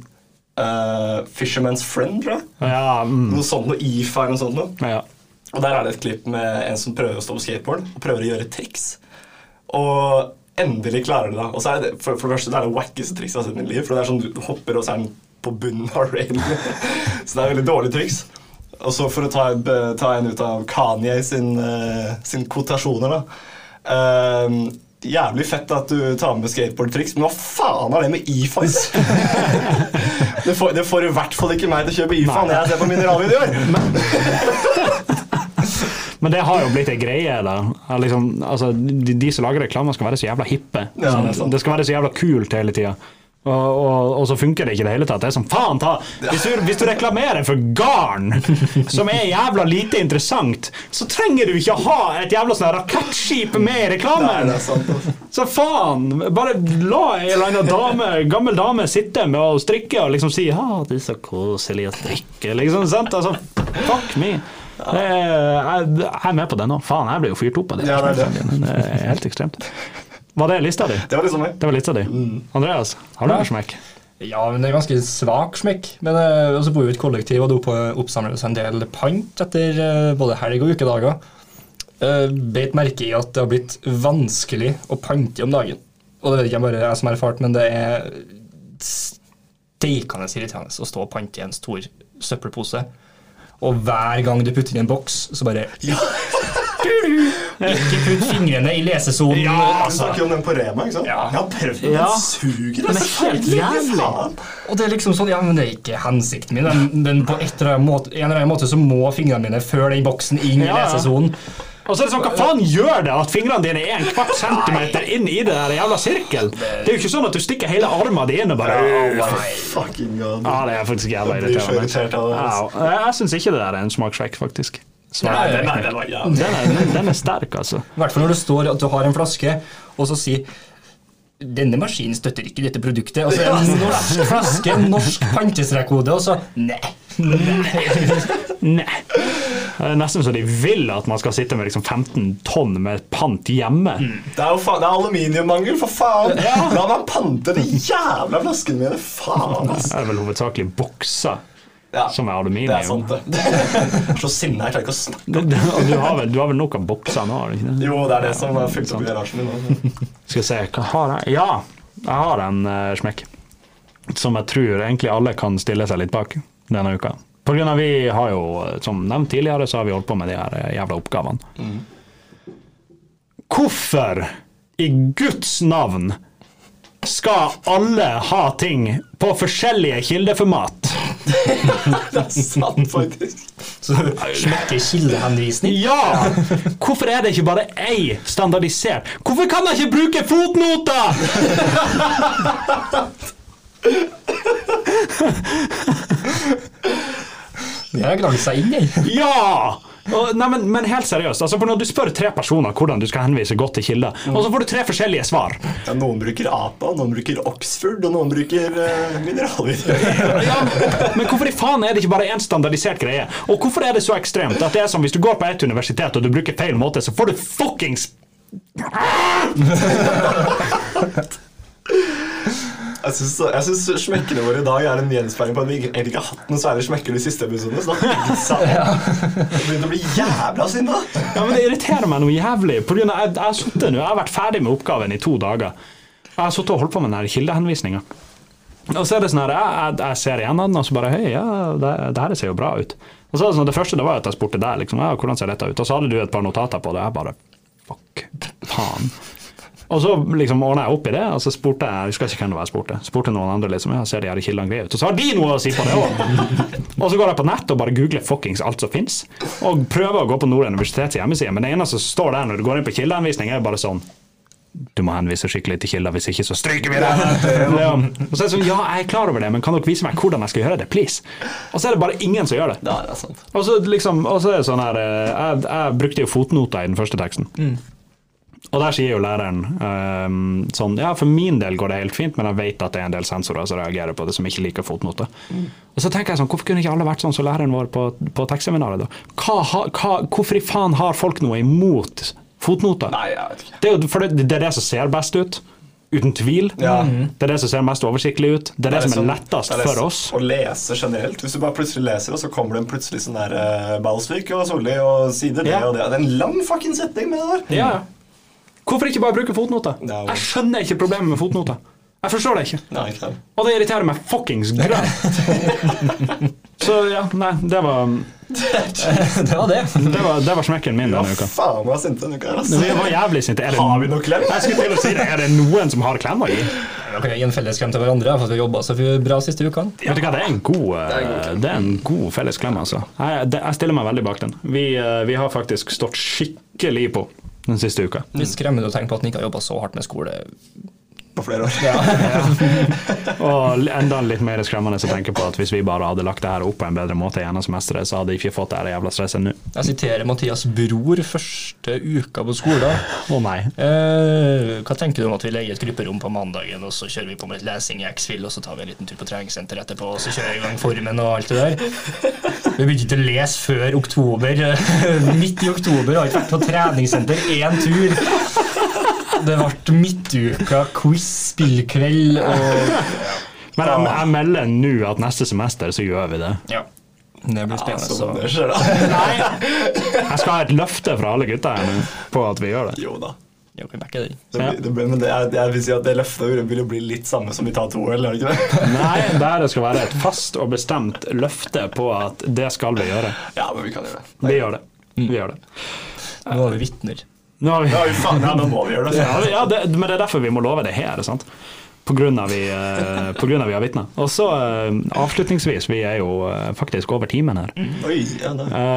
S2: Uh, Fisherman's Friend, tror jeg.
S1: Ja, mm,
S2: Noe sånt, noe IFA eller noe sånt. Noe.
S1: ja.
S2: Og der er det et klipp med en som prøver å stå på skateboard og prøver å gjøre triks. Og endelig klarer du det. Og så er det, for, for det første det er det wackeste trikset jeg har sett i mitt liv. For det er sånn du hopper, og så er den på bunnen av railen. *laughs* så det er veldig dårlig triks. Og så for å ta, ta en ut av Kanye sin, eh, sin kvotasjoner, da. Um, jævlig fett at du tar med skateboardtriks, men hva faen er det med IFAs? *laughs* det, får, det får i hvert fall ikke meg til å kjøpe IFA når jeg ser på mineralvideoer. *laughs*
S1: Men det har jo blitt ei greie. da. Liksom, altså, de, de som lager reklamer, skal være så jævla hippe.
S2: Ja, det er
S1: det skal være så jævla kult hele tida. Og, og, og så funker det ikke i det hele tatt. Det er som faen ta Hvis du, hvis du reklamerer for garn, som er jævla lite interessant, så trenger du ikke å ha et jævla sånn rakettskip med i reklamen!
S2: altså.
S1: Så faen! Bare la en eller annen dame, gammel dame sitte med å strikke og liksom si «Ha, det er så koselig å strikke'. Liksom, sant? Altså, fuck me. Er, jeg, jeg er med på det nå. Faen, jeg blir jo fyrt opp av det.
S2: Ja, det er det.
S1: Det er helt ekstremt. Var det lista di?
S2: Det var liksom meg.
S1: Det var lista di. Andreas, har du
S3: Ja.
S1: en smekk?
S3: Ja, men det er ganske svak smekk. Men eh, også bor vi i et kollektiv, og det opp- oppsamler oss en del pant etter eh, både helg og ukedager. Uh, Beit merke i at det har blitt vanskelig å pante om dagen. Og det vet ikke bare jeg som har erfart, men det er steikende irriterende å stå og pante i en stor søppelpose. Og hver gang du putter inn i en boks, så bare Ikke putt fingrene i lesesonen.
S2: Ja,
S3: altså.
S2: snakker om den på Rema, ikke sant?
S3: Ja.
S2: Jeg har prøvd den.
S1: Ja.
S2: Den suger,
S3: Den er
S2: altså.
S3: helt jævlig. Og det er liksom sånn, ja, men det er ikke hensikten min, men, men på et eller annet måte, en eller annen måte så må fingrene mine før den boksen inn i
S1: Ja, ja.
S3: lesesonen.
S1: Og så er det sånn, Hva faen gjør det at fingrene dine er en kvart centimeter inn i det der jævla sirkel? Det er jo ikke sånn at du stikker hele armen din inn og bare
S2: Fucking god.
S1: Ja, det er faktisk jævla irriterende.
S2: det, altså.
S1: Ja, jeg syns ikke det der er en smakssjekk, faktisk.
S3: Nei,
S2: Den er, den
S1: er, den, er sterk, altså.
S3: I hvert fall når det står at du har en flaske, og så sier denne maskinen støtter ikke dette produktet. Og så en norsk flaske, norsk pantestrekkode, og så nei. *laughs*
S1: Nei. Det er nesten så de vil at man skal sitte med liksom 15 tonn med pant hjemme.
S2: Det er jo faen, det er aluminiummangel, for faen! La meg pante de jævla flaskene mine! Faen, ass.
S1: Det er vel hovedsakelig bokser
S2: Ja,
S1: som er aluminium.
S2: det er sant, det. *laughs* Så sinna, jeg klarer ikke å snakke.
S1: Du har vel, du har vel nok av bokser nå? har du ikke det?
S2: Jo, det er det som har fylt opp i garasjen min. *laughs*
S1: Skal vi se, hva har jeg? Ja, jeg har en uh, smekk. Som jeg tror egentlig alle kan stille seg litt bak denne uka. På grunn av vi har jo, som nevnt tidligere, så har vi holdt på med de her eh, jævla oppgavene. Hvorfor i Guds navn skal alle ha ting på forskjellige kildeformat. *laughs*
S2: det er Sant, faktisk.
S3: Så smekker kildehenvisning.
S1: Ja! Hvorfor er det ikke bare ei standardisert? Hvorfor kan jeg ikke bruke fotnoter?! *laughs*
S3: Det har gnadd seg inn i. *laughs*
S1: Ja! Og, nei, men, men helt seriøst, altså for når du spør tre personer hvordan du skal henvise godt til kilder, og så får du tre forskjellige svar
S2: Ja, noen bruker APA, noen bruker Oxford, og noen bruker uh, mineralvidrør. *laughs*
S1: ja, Men hvorfor i faen er det ikke bare én standardisert greie? Og hvorfor er det så ekstremt at det er som hvis du går på et universitet og du bruker feil måte, så får du fuckings *laughs*
S2: Jeg syns, jeg syns smekkene våre i dag er en gjenspeiling på at vi egentlig ikke har hatt noe særlig smekker de siste episodene. Så da *laughs* jeg begynte å bli jævla sinna.
S1: Ja, men Det irriterer meg noe jævlig. På grunn av, jeg, jeg, har nå, jeg har vært ferdig med oppgaven i to dager. Jeg har sittet og holdt på med den kildehenvisninga. Og så er det sånn her, jeg, jeg, jeg ser igjen den, og så bare Hei, ja, det, det her ser jo bra ut. Og så er Det sånn, det første det var at jeg spurte deg liksom, ja, hvordan ser dette ut. Og så hadde du et par notater på det. Jeg bare Fuck. Faen. Og så liksom ordna jeg opp i det, og så spurte jeg jeg husker ikke hvem det var jeg spurte. Spurte noen andre liksom, ja, ser de her kildene greie ut. Og så har de noe å si på det òg! *laughs* og så går jeg på nett og bare googler fuckings alt som fins, og prøver å gå på Nord universitets hjemmeside, men det eneste som står der når du går inn på kildeanvisning, er bare sånn du må henvise skikkelig til kilder, hvis ikke så stryker vi det! *laughs* ja. Og så er det sånn, ja, jeg er klar over det, men kan dere vise meg hvordan jeg skal gjøre det, please? Og så er det bare ingen som gjør det.
S2: Ja, det er sant.
S1: Og så liksom, og så er det sånn her eh, jeg, jeg brukte jo fotnoter i den første teksten. Og der sier jo læreren um, sånn Ja, for min del går det helt fint, men jeg vet at det er en del sensorer som reagerer på det, som ikke liker fotnoter. Og så tenker jeg sånn, Hvorfor kunne ikke alle vært sånn som læreren vår på, på tekstseminaret, da? Hva, hva, hvorfor i faen har folk noe imot fotnoter?
S2: Nei, jeg vet ikke.
S1: Det er jo for det, det er det som ser best ut. Uten tvil.
S2: Ja.
S1: Det er det som ser mest oversiktlig ut. Det er det, som er
S2: sånn-
S1: lettest
S2: det er det
S1: for
S2: som-
S1: oss.
S2: Å lese generelt. Hvis du bare plutselig leser, og så kommer det en plutselig sånn der uh, Balsvik og Solli og sider det
S1: Ja.
S2: og det. Det er en lang fucking setning med det der.
S1: Ja, ja. Hvorfor ikke bare bruke fotnoter?
S2: No.
S1: Jeg skjønner ikke problemet med fotnoter. Jeg forstår det ikke.
S2: Nei, ikke.
S1: Og det irriterer meg fuckings grønt. Så ja, nei, det var *laughs*
S3: Det var det.
S1: Det var, det var smekken min denne uka.
S2: faen var sinte denne uka altså.
S1: Vi var jævlig sinte. Er det,
S2: Har vi noen klem?
S1: Jeg skulle til å si det. Er det noen som har klem å gi?
S3: Kan vi gi en felles klem til hverandre, for at vi har jobba så bra siste uka.
S1: Vet du hva, Det er en god, eh, det er en god felles klem, altså. Jeg, det, jeg stiller meg veldig bak den. Vi, eh, vi har faktisk stått skikkelig på den siste uka.
S3: Litt skremmende å tenke på at han ikke har jobba så hardt med skole.
S2: På flere år. *laughs*
S1: Og enda litt mer skremmende å tenke på at hvis vi bare hadde lagt det her opp på en bedre måte gjennom semesteret, så hadde jeg ikke fått det her jævla stresset nå.
S3: Jeg siterer Mathias Bror første uka på skolen.
S1: Å nei.
S3: Eh, hva tenker du om at vi leier et grupperom på mandagen, og så kjører vi på med litt lesing i X-Fill, og så tar vi en liten tur på treningssenter etterpå, og så kjører vi i gang formen og alt det der? Vi begynte ikke å lese før oktober. *laughs* Midt i oktober har vi ikke vært på treningssenter én tur. Det ble midtuka, quiz, spillkveld og *laughs*
S1: Men jeg, jeg melder nå at neste semester så gjør vi det.
S3: Ja. Det blir spennende.
S2: Altså,
S3: så.
S2: det skjer da. *laughs*
S1: Nei! Jeg skal ha et løfte fra alle gutta her nå på at vi gjør det.
S2: Jo da.
S3: Ja, det.
S2: Det blir, det blir, men det jeg vil si at det løftet vil jo bli litt samme som vi tar to OL, er det ikke det? *laughs*
S1: Nei, der det skal være et fast og bestemt løfte på at det skal vi gjøre.
S2: Ja, men vi kan gjøre det.
S1: Vi gjør det. Vi gjør det.
S3: Nå er vi vitner.
S1: Nå har vi
S2: Ja, faen, ja, nå må vi gjøre det. *laughs*
S1: Ja, ja det, men det er derfor vi må love det her. sant? På grunn av vi, eh, *laughs* på grunn av vi har vitner. Og så eh, avslutningsvis, vi er jo eh, faktisk over timen her.
S2: Oi, ja.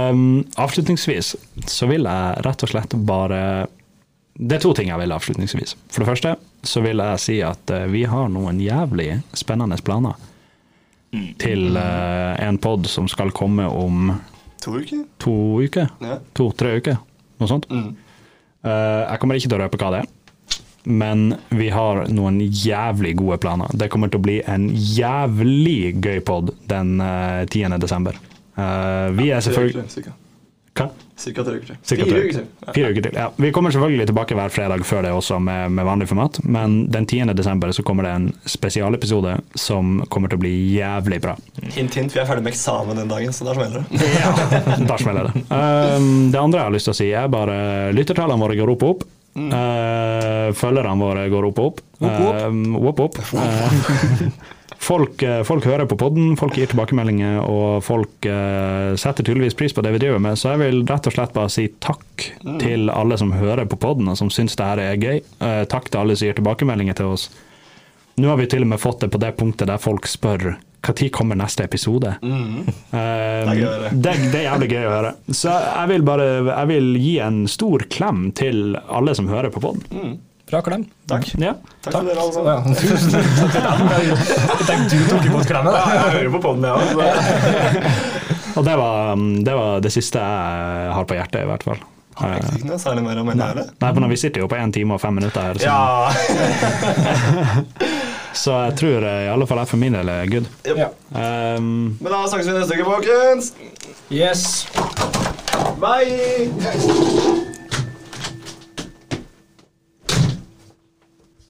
S1: Um, avslutningsvis så vil jeg rett og slett bare Det er to ting jeg vil avslutningsvis. For det første så vil jeg si at vi har noen jævlig spennende planer til uh, en pod som skal komme om
S2: To uker?
S1: to uker.
S2: Ja.
S1: To-tre uker. Noe sånt. Eh, jeg kommer ikke til å røpe hva det er. Men vi har noen jævlig gode planer. Det kommer til å bli en jævlig gøy pod den eh, 10. desember. Eh, vi er selvfølgelig. Hva?
S2: Cirka tre uker til.
S1: Cirka
S2: Fire uker til. Ja.
S1: Fire uker til. Ja. Vi kommer selvfølgelig tilbake hver fredag før det også med, med vanlig format, men den 10. desember så kommer det en spesialepisode som kommer til å bli jævlig bra.
S2: Hint, hint, vi er ferdig med eksamen den dagen, så da smeller det. *laughs*
S1: Da smeller det. Um, det andre jeg har lyst til å si, er bare lyttertallene våre går opp og opp. Uh, følgerne våre går opp og opp. Opp, opp. Uh, folk, uh, folk hører på podden, folk gir tilbakemeldinger, og folk uh, setter tydeligvis pris på det vi driver med. Så jeg vil rett og slett bare si takk til alle som hører på podden, og som syns det her er gøy. Uh, takk til alle som gir tilbakemeldinger til oss. Nå har vi til og med fått det på det punktet der folk spør når kommer neste episode.
S2: Mm.
S1: Eh,
S2: er gøy å
S1: det, det er jævlig gøy å høre. Så jeg vil bare jeg vil gi en stor klem til alle som hører på podden.
S3: Bra klem.
S2: Takk.
S1: Ja.
S2: Takk for dere, alle
S3: Ja,
S2: sammen.
S3: tusen takk. *laughs* Jeg tenkte du tok imot klemmen.
S2: Ja, jeg hører på podden, jeg òg. *laughs*
S1: Og det var, det var det siste jeg har på hjertet, i hvert fall. Eh,
S2: Ikke noe særlig mer å melde her.
S1: Nei, for nå, Vi sitter jo på 1 time og 5 minutter her, så,
S2: Ja. *laughs*
S1: så jeg tror eh, i alle fall jeg for min del er good.
S3: Ja.
S1: Um,
S2: Men da snakkes vi neste uke, folkens.
S3: Yes.
S2: Bye!